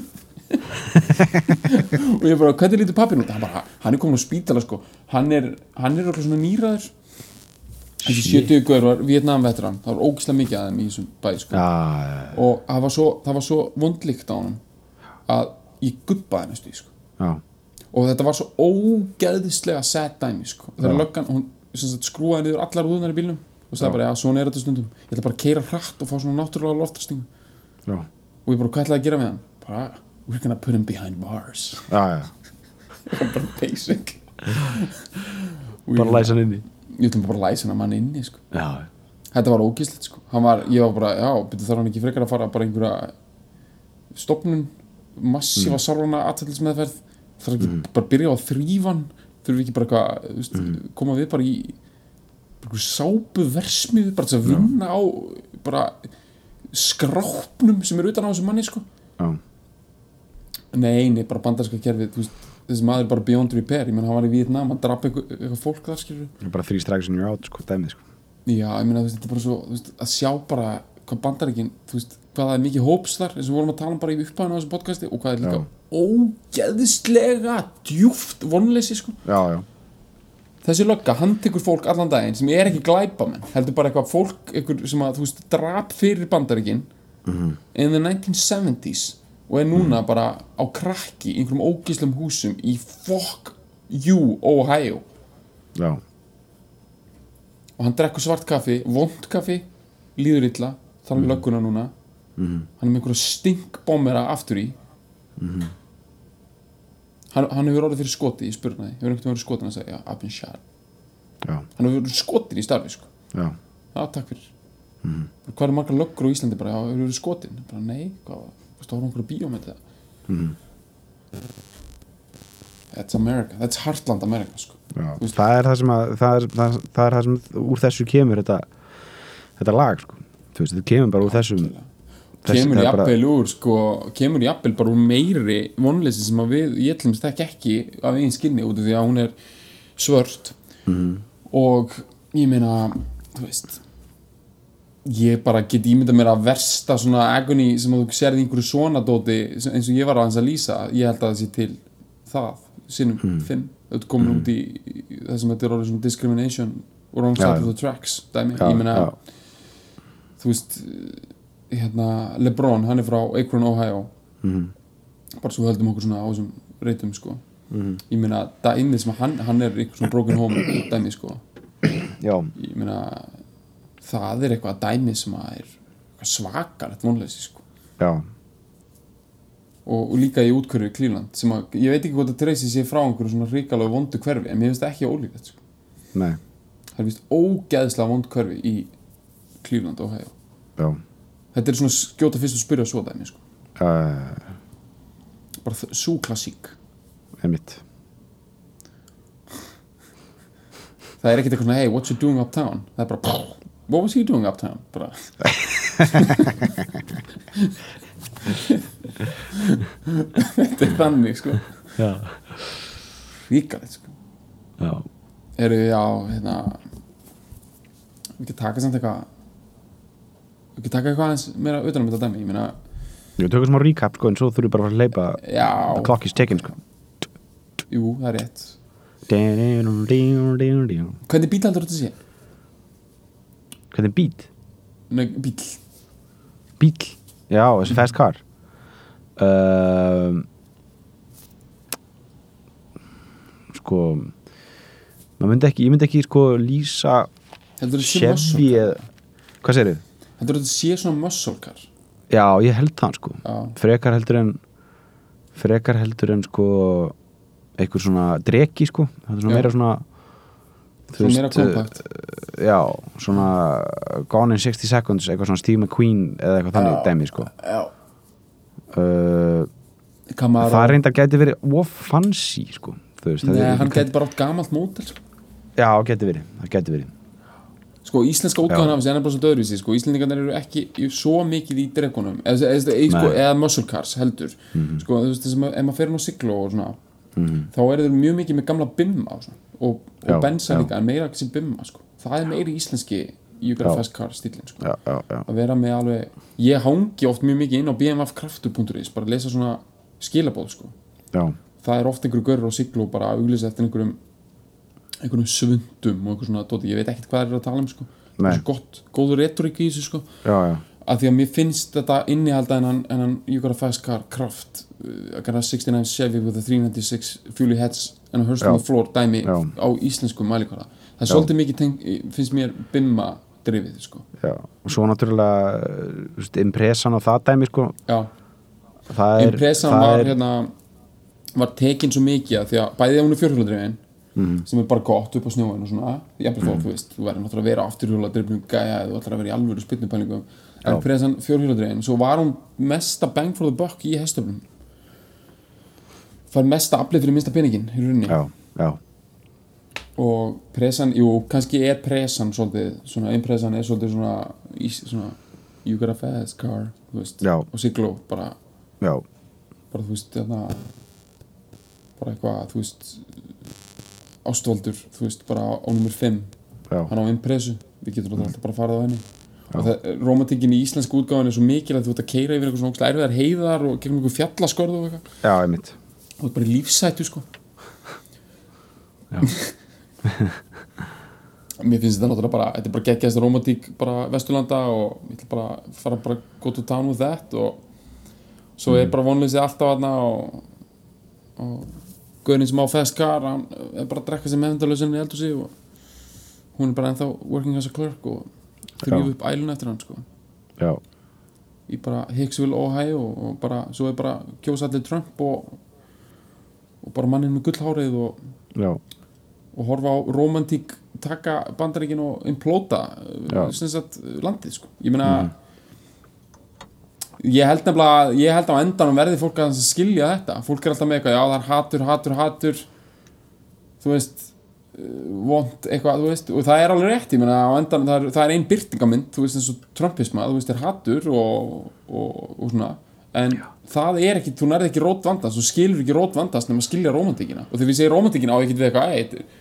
Speaker 2: Og ég bara, hvernig lítur pappin út? Hann bara, hann er komin á spítala sko. Hann er, hann er okkur svona nýraður þessi sjötu ykkur var Vietnam veteran, það var ógislega mikið að þeim í þessum bæ sko.
Speaker 1: Já, já,
Speaker 2: og það var svo, það var svo vondlíkt á honum að ég guppaði næstu í sko. og þetta var svo ógeðislega sad dæmi sko. þegar löggan, hún sagt, skrúaði niður allar úðunar í bílnum og sagði bara, já, svona er þetta stundum. Ég ætla bara að keira hratt og fá svona náttúrulega loftastingu
Speaker 1: já,
Speaker 2: og ég bara, hvað ætlaði að gera með hann? bara, we're gonna put him behind bars.
Speaker 1: Já, já.
Speaker 2: bara basic.
Speaker 1: Bara læsa hann inni
Speaker 2: ég ætlum bara að læsa hann að mann inni sko.
Speaker 1: Já,
Speaker 2: þetta var ógíslegt sko. Var, ég var bara, já, byrju þarf hann ekki frekar að fara bara einhverja stopnun massífa mm. sárvana aðtæðlismeðferð þarf ekki bara að byrja á hann? Þurfi ekki bara eitthvað veist, koma við bara í bara sápu versmiðu bara til að vinna á bara skrápnum sem er utan á þessu manni sko?
Speaker 1: Já,
Speaker 2: nei, nei, bara bandarska kerfið þú veist, þessi maður er bara beyond repair. Ég menn hann var í Vietnam, hann draf eitthvað, eitthvað fólk þar skilur
Speaker 1: bara þrý strikes in your out, sko, dæmið, sko.
Speaker 2: Já, ég veist, þetta er bara svo veist, að sjá bara hvað bandaríkin þú veist, hvað það er mikið hóps þar eins og við vorum að tala um bara í upphæðinu á þessu podcasti og hvað er líka
Speaker 1: Já.
Speaker 2: ógeðislega djúft vonleysi sko.
Speaker 1: Já, já,
Speaker 2: þessi lögga, hann tekur fólk allan daginn sem er ekki glæpamenn, heldur bara eitthvað fólk eitthvað sem að, þú veist, drap fyrir bandaríkin in the 1970s og er núna bara á krakki í einhverjum ógíslum húsum í fuck you, Ohio.
Speaker 1: Já,
Speaker 2: og hann drekkur svart kaffi, vond kaffi líður illa, þarf mm. lögguna núna. Hann er með einhverja stinkbombera aftur í. Hann, hann hefur orðið fyrir skoti í spurnaði, hefur einhvern veginn verið skotin að segja, I've been shot.
Speaker 1: Já,
Speaker 2: hann hefur verið skotin í starfi, sko.
Speaker 1: Já,
Speaker 2: já, takk fyrir. Mm. hvað eru margar löggur á Íslandi bara, hefur verið skotin bara, nei, hvað, þú veist, þá erum einhverja bíó með þetta. Mm. that's America, that's Heartland America, sko.
Speaker 1: Það er það að það er það, það er það sem úr þessu kemur þetta, þetta lag, sko. Þú veist, þetta kemur bara úr þessum þessi-
Speaker 2: kemur jafnvel úr sko, kemur jafnvel bara úr meiri vonleysi sem að við, ég ætlum þekk ekki af einn skinni út af því að hún er svört.
Speaker 1: Mhm.
Speaker 2: og ég meina þú veist ég bara get ímyndað mér að versta svona agony sem þú sérði einhverju svona dóti eins og ég var aðeins að lýsa ég held að það sé til það sinnum
Speaker 1: Mhm.
Speaker 2: fimm, þetta komin út í, það sem þetta er orðið svona discrimination wrong
Speaker 1: Já,
Speaker 2: side
Speaker 1: já.
Speaker 2: of the tracks dæmi,
Speaker 1: Já,
Speaker 2: ég meina
Speaker 1: já.
Speaker 2: þú veist hérna Lebron, hann er frá Akron, Ohio
Speaker 1: Mhm.
Speaker 2: bara svo höldum okkur svona á þessum reytum sko
Speaker 1: Mhm.
Speaker 2: ég meina, dæmið sem hann, hann er eitthvað svona broken home dæmi sko ég meina, það er eitthvað dæmi sem að er svakar þetta vonleysi sko. Og, og líka í útkörfi Cleveland sem að, ég veit ekki hvort að Tracy sé frá einhverju svona ríkalega vondu hverfi en mér finnst það ekki ólíklegt sko. Það er vist ógeðslega vond hverfi í Cleveland, Ohio.
Speaker 1: Já.
Speaker 2: Þetta er svona skjóta fyrst að spyrja svo dæmi sko.
Speaker 1: Uh,
Speaker 2: bara svo klassík.
Speaker 1: Einmitt.
Speaker 2: Það er ekkert eitthvað svona hey, what you doing uptown? Það er bara, what was he doing uptown? Bara þetta er þannig sko.
Speaker 1: Já,
Speaker 2: ríkalegt sko.
Speaker 1: Já,
Speaker 2: eru já, hérna við ekki taka samt eitthvað við ekki taka eitthvað aðeins meira utan um þetta dæmi, ég meina
Speaker 1: Við tökum smá recap, sko, en svo þurfum við bara að að leipa
Speaker 2: já,
Speaker 1: The clock is ticking, sko.
Speaker 2: Jú, það er rétt.
Speaker 1: Hvernig
Speaker 2: bíl heldur þetta sé?
Speaker 1: Beat?
Speaker 2: Nei, bíl,
Speaker 1: Bíl, já, þessi fast car. Um, Sko myndi ekki, ég myndi ekki sko lýsa
Speaker 2: þetta
Speaker 1: Chevy eða hvað segir þið?
Speaker 2: heldur þetta sé svona muscle car?
Speaker 1: Já, ég held það sko.
Speaker 2: Já,
Speaker 1: frekar heldur en frekar heldur en sko einhver svona dreki sko. Það er svona
Speaker 2: Já.
Speaker 1: meira svona þú
Speaker 2: svona
Speaker 1: veist,
Speaker 2: kompakt.
Speaker 1: uh, já, svona Gone in 60 Seconds, eitthvað svona Steve McQueen eða eitthvað þannig dæmi sko. uh, það reyndar gæti verið of fancy sko veist,
Speaker 2: Nei, hann geti bara átt gamalt mótel sko.
Speaker 1: já, gæti verið, það gæti verið.
Speaker 2: Sko, íslenska útgáðan af þessi er bara svo döðruvísi sko, íslendingarnir eru ekki í- svo mikið í dregunum eða, eða, eða, sko.
Speaker 1: Mhm.
Speaker 2: eða muscle cars heldur. Sko, þú veist, þessum, ef maður fer inn á siglo og svona þá eru þeir mjög mikið með gamla bimma og, svona, og, og bensa
Speaker 1: já.
Speaker 2: líka, en meira sem bimma sko. það er meiri íslenski Car stílinn sko. að vera með alveg ég hangi oft mjög mikið inn á bmfkraftur.is bara að lesa svona skilabóð sko. það er oft einhverju görur á siglu og bara að auglýsa eftir einhverjum einhverjum svundum og einhver svona dóti, ég veit ekkert hvað er að tala um sko. það er gott, góður retorik í þessu sko.
Speaker 1: já, já.
Speaker 2: að því að mér finnst þetta innihalda en hann Car Kraft uh, a 69 Chevy with a 396 Fully Heads and a Hearst on
Speaker 1: Já.
Speaker 2: the Floor dæmi
Speaker 1: Já.
Speaker 2: á íslensku mælikvara það er svolítið mikið teng, finnst mér bimma drifið sko.
Speaker 1: og svo náttúrulega impressan á það dæmi sko. Er,
Speaker 2: impressan var
Speaker 1: er,
Speaker 2: hérna var tekin svo mikið að því að bæði að hún er fjórhjóladrifin
Speaker 1: Mhm.
Speaker 2: sem er bara gott upp á snjóin og svona. Jafnvel þó, þú veist, þú verður náttúrulega að vera afturhjóladrifnum gæja eða þú ætlar að vera í alvöru spynnupælingum en impressan fjórhjóladrifin, svo var hún mesta bang for the buck í hestöflum fær mesta aflið fyrir minnsta peningin í rauninni.
Speaker 1: Já, já,
Speaker 2: og pressan, jú, kannski er pressan svolítið, svona impressan er svolítið svona, ís- svona you got a fast car, þú veist
Speaker 1: Já.
Speaker 2: og siglo, bara.
Speaker 1: Já,
Speaker 2: bara þú veist þarna, bara eitthvað þú veist ástvaldur, þú veist bara á, nummer 5
Speaker 1: já,
Speaker 2: hann á impressu, við getum mm. alltaf bara farið á henni. Og það, romantikin í íslensku útgáðan er svo mikil að þú ert að keira yfir eitthvað svona ógeðslega erfiðar heiðar og gegnum einhver fjallaskörð og eitthvað.
Speaker 1: Já, einmitt
Speaker 2: og þú ert bara lífsættu sko. Mér finnst þetta náttúrulega bara þetta er bara geggjast romantík bara Vesturlanda og ég ætla bara að fara bara go to town with that og svo er bara vonleysið alltaf aðna og, og Guðurinn sem á fast car hann er bara að drekka sér meðendalöðsinn í eldhúsi og hún er bara ennþá working as a clerk og þrýf upp ælun eftir hann sko.
Speaker 1: Já,
Speaker 2: í bara Hicksville, Ohio og, bara, svo er bara kjósa allir Trump og, og bara manninn með gullhárið og, og horfa á romantík taka bandaríkin og implóta landið sko. Ég meina ég held nefnilega, ég held á endanum verði fólk að skilja þetta, fólk er alltaf með eitthvað já það er hatur, hatur, hatur. Þú veist uh, vond eitthvað, þú veist, og það er alveg rétt ég meina á endanum, það er, það er ein byrtingamind þú veist eins og trumpisma, þú veist, er hatur og, og, og svona en það er ekki, þú nærði ekki rót vandast þú skilur ekki rót vandast nema skilja romantíkina og þegar við segja romantíkina á ekki við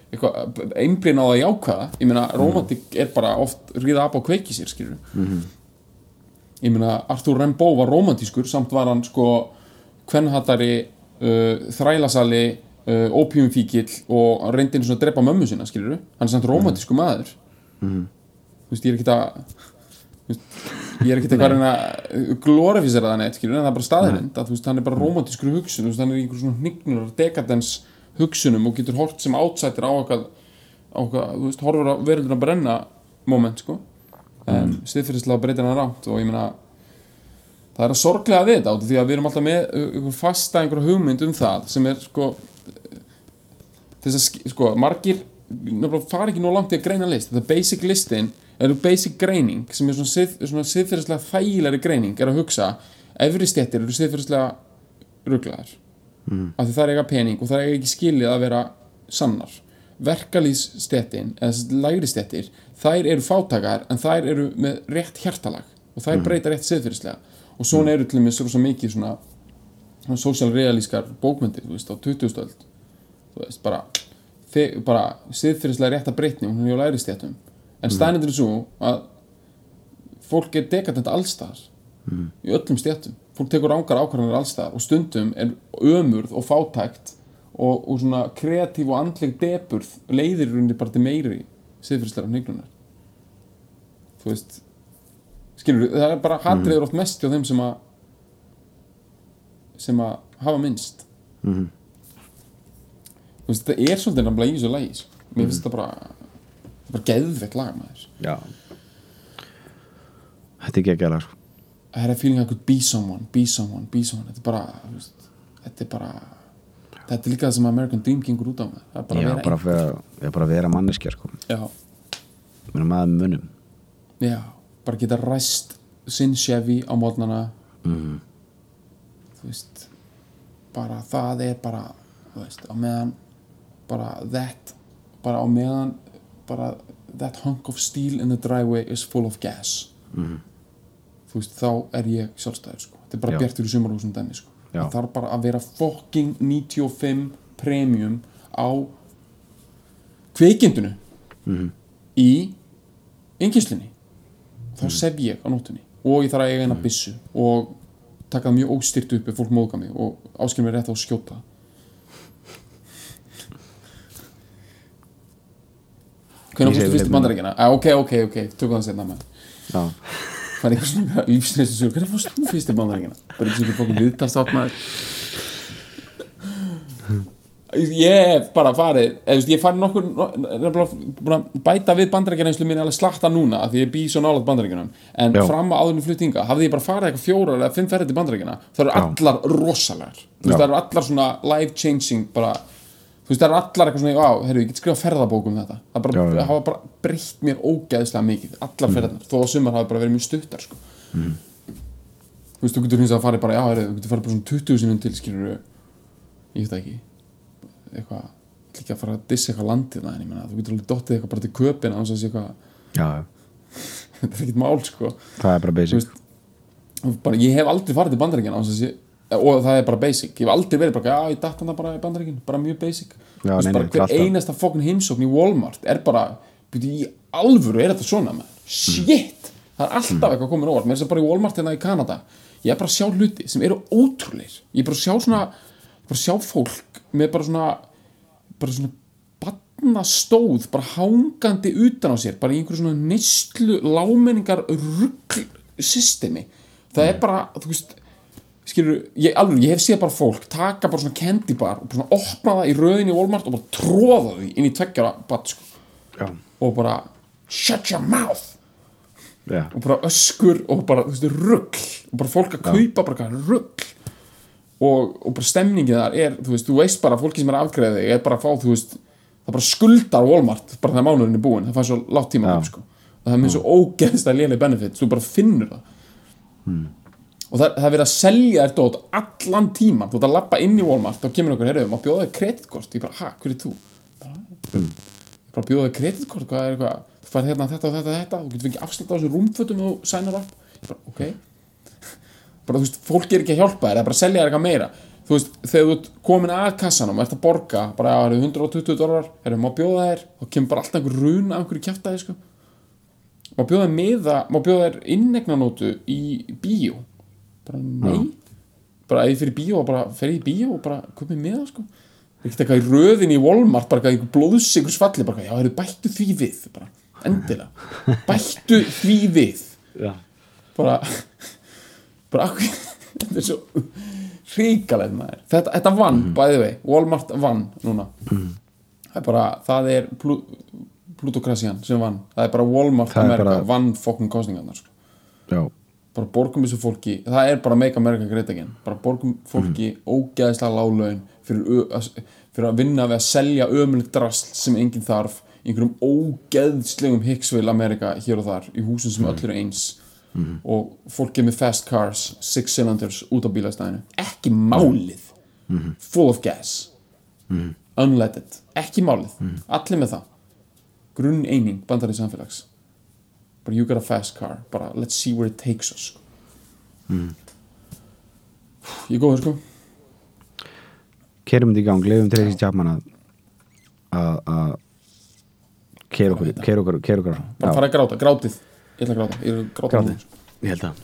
Speaker 2: eitthvað, einblinn á það jákvæða. Ég meina, romantík er bara oft ríða ab á kveiki sér, skilur ég meina, Arthur Rimbaud var romantískur samt var hann sko kvennhattari, uh, þrælasali uh, opiumfíkil og reyndi einu svona að drepa mömmu sinna, skilur hann er samt romantísku maður. Þú veist, ég er ekkert að þú veist, ég er ekkert eitthvað að að glorifísera það neitt, skilur, en það er bara staðrind að þú veist, hann er bara romantískur hugsun þú veist, hann er einhver svona hnignur dekadens hugsunum og getur hort sem átsættir á veist, horfur á verölduna að brenna moment, sko. En mm. stiðfyrirslega breytir hann rátt og ég meina það er að sorglega við þetta því að við erum alltaf með uh, einhver fasta einhver hugmynd um það sem er sko þess að sk- sko margir fara ekki nú langt í að greina list. Þetta basic listin er basic greining sem er svona, sið, svona siðfyrirslega þægilegri greining er að hugsa efri stéttir eru siðfyrirslega rugglaðar mm. af því það er eiga pening og það er ekki skilið að vera sannar. Verkalýsstéttin eða lægri stéttir þær eru fátakar en þær eru með rétt hjartalag og þær breyta rétt siðfyrirslega og svona eru til og með svo mikið svona, svona social realískar bókmyndir þú veist á 20. öld. Þú veist bara, bara siðfyrirslega rétta breytni og hún er á lægri stéttum en stænendur er svo að fólk er dekadent allstaðar í öllum stéttum. Fólk tekur ángar ákvarðanir allstaðar og stundum er ömurð og fátækt og, og svona kreatív og andleg deburð leiðir í rauninni bara til meiri siðfyrirslega hniglunar þú veist skilur það er bara hatriður oft mest hjá þeim sem að sem að hafa minnst.
Speaker 1: Mhm.
Speaker 2: þú veist það er svolítið nefnilega í þessu lagi sko. mér finnst þetta bara bara geðveitt lag maður.
Speaker 1: Já. Þetta er ekki að gera sko.
Speaker 2: I had a feeling I could be someone, be someone, be someone. Þetta er bara, veist, þetta er bara þetta er líka það sem American Dream gengur út á með það er bara
Speaker 1: já,
Speaker 2: að vera
Speaker 1: að vera, já, bara að vera manneskja sko.
Speaker 2: já,
Speaker 1: Mér er maður munum
Speaker 2: já, bara geta ræst sinn Chevy á mótnana
Speaker 1: Mhm.
Speaker 2: þú veist bara það er bara þú veist, á meðan bara that bara á meðan bara that hunk of steel in the driveway is full of gas. Þú veist, þá er ég sjálfstæður sko. þetta er bara bjartur í sumarhúsum dæmi sko. Það þarf bara að vera fucking 95 premium á kveikindunu í yngislunni þá sef ég á nóttunni og ég þarf að eiga eina byssu og taka það mjög óstyrt upp ef fólk móðga mig og áskilja mér rétt á að skjóta hvernig fórstu fyrst í
Speaker 1: leikmenn.
Speaker 2: bandaríkina? Ah, ok, ok, ok, tökum það setna með það er eitthvað svona lífsneistu hvernig fórst þú fyrst í bandaríkina? bara eins og ekki fókum viðtalstátt maður. Ég hef bara farið eða, ég farið nokkur að bæta við bandaríkina eins og mín alveg slakta núna því ég bý svo nálaðt bandaríkinum en
Speaker 1: Já.
Speaker 2: fram að áðurinn fluttinga hafði ég bara farið eitthvað fjórar eða fimm ferðið til bandaríkina það eru allar rosalegar Þú veist, það eru allar eitthvað svona já, heyrðu, ég get skrifað ferðabók um þetta. Það bara,
Speaker 1: Já, já.
Speaker 2: hafa bara breytt mér ógeðslega mikið allar ferðarnar, þó að sumar hafa bara verið mjög stuttar sko. þú veist, þú getur hins að farið bara, já, heyrðu, þú getur farið bara svona 20 sinum til skilur ég veit ekki. Eitthvað, ekki að fara að dissa eitthvað landið en ég meina, þú getur alveg dottið eitthvað bara til köpina og það sé eitthvað,
Speaker 1: já,
Speaker 2: þetta er ekkert mál sko.
Speaker 1: Það er bara basic.
Speaker 2: Veist, bara, ég hef aldrei farið til bandaríkjana og það er bara basic. Ég hef aldrei verið bara, já ég datt hann bara í bandaríkjana bara mjög basic.
Speaker 1: Já, nei,
Speaker 2: bara
Speaker 1: nei,
Speaker 2: hver
Speaker 1: alltaf.
Speaker 2: einasta fokkin heimsókn í Walmart er bara, byrju, í alvöru er þetta svona með, shit! Það er alltaf eitthvað komin óvart, mér er þess að bara í Walmart hérna í Kanada, ég er bara að sjá hluti sem eru ótrúleir, ég er bara að sjá svona bara að sjá fólk með bara svona bara svona barnastóð bara hangandi utan á sér bara í einhverju svona neyslu lámenningar rugg systemi það er bara, þú veist skilur, ég, alveg, ég hef séð bara fólk taka bara svona candy bar og bara svona opna það í röðinni í Walmart og bara tróða því inn í tveggjara bat sko, og bara shut your mouth.
Speaker 1: Já,
Speaker 2: og bara öskur og bara, þú veist, rugg og bara fólk að kaupa bara eitthvað rugg og, og bara stemningin þar er, þú veist, þú veist bara fólki sem er afgreðið þig er bara að fá, þú veist það bara skuldar Walmart, bara þegar mánuðin er búin það fær svo látt tíma upp, sko. Og það er með svo ógeðst að lélega benefit, þú bara finnur það og það, það er verið að selja þér dót allan tíman, þú ert að lappa inn í Walmart þá kemur okkur, heyrðu, má bjóða þér kreditkort? Ég bara, ha, hver er þú? Bara, ég bara bjóða þér kreditkort, hvað er eitthvað? Þú fær hérna þetta og þetta og þetta, þú getur fengið afslut á þessu rúmfötum og þú sænar upp ég bara, ok. Bara, þú veist, fólk er ekki að hjálpa þér, það er bara að selja þér eitthvað meira. Þú veist, þegar þú ert komin að kassanum og ert að borga, bara, það eru 120 dólar erum má bjóða þér, þá kemur bara alltaf einhver run af einhverju kjaftaði, sko. Má bjóða þér miða, má bjóða þér innegnanótu í bíó bara nei. Bara ég fyrir bíó og bara fer ég í bíó og bara komið með það sko ekkert eitthvað í röðin í Walmart bara eitthvað einhver blóðsingurs falli bara já, heyrðu, bættu því við bara, endilega. Bættu því við.
Speaker 1: Já.
Speaker 2: bara bara akkur þetta er svo ríkalegt maður. Þetta, þetta vann,
Speaker 1: Mhm.
Speaker 2: bæði vei, Walmart vann núna. Það er bara, það er plú, plutokrasian sem vann, það er bara Walmart
Speaker 1: Það er
Speaker 2: Amerika,
Speaker 1: bara-
Speaker 2: vann fokkin kostningarnar sko.
Speaker 1: Já.
Speaker 2: Bara borgum þessu fólki það er bara make America great again. Bara borgum fólki ógeðslega láglaun fyrir, ö- að- fyrir að vinna við að selja ömulegt drasl sem enginn þarf einhverjum ógeðslegum Hicksville Amerika hér og þar í húsum sem öll eru eins. Og fólki með fast cars six cylinders út á bílastæðinu. Ekki málið. Full of gas. Unleaded, ekki málið. Allir með það. Grunn eining bandar í samfélags bara you got a fast car. Bara let's see where it takes us. Sko. ég er góður sko.
Speaker 1: Kerum þetta í gang, leifum Tracy Chapman að að að keira okkur,
Speaker 2: bara fara að gráta, grátið. Ég ætla að gráta, ég er
Speaker 1: Grátið.
Speaker 2: sko.
Speaker 1: Ég held að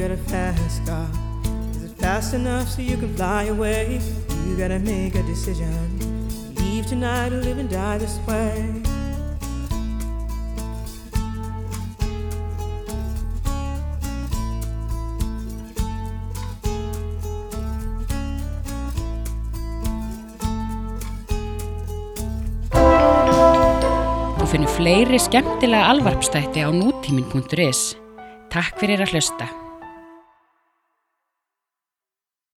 Speaker 3: Got a fast car. Is it fast enough so you can fly away? You gotta make a decision. Leave tonight or live and die this way.
Speaker 4: Þú finnir fleiri skemmtilega alvarpstætti á nútímin.is. Takk fyrir að hlusta.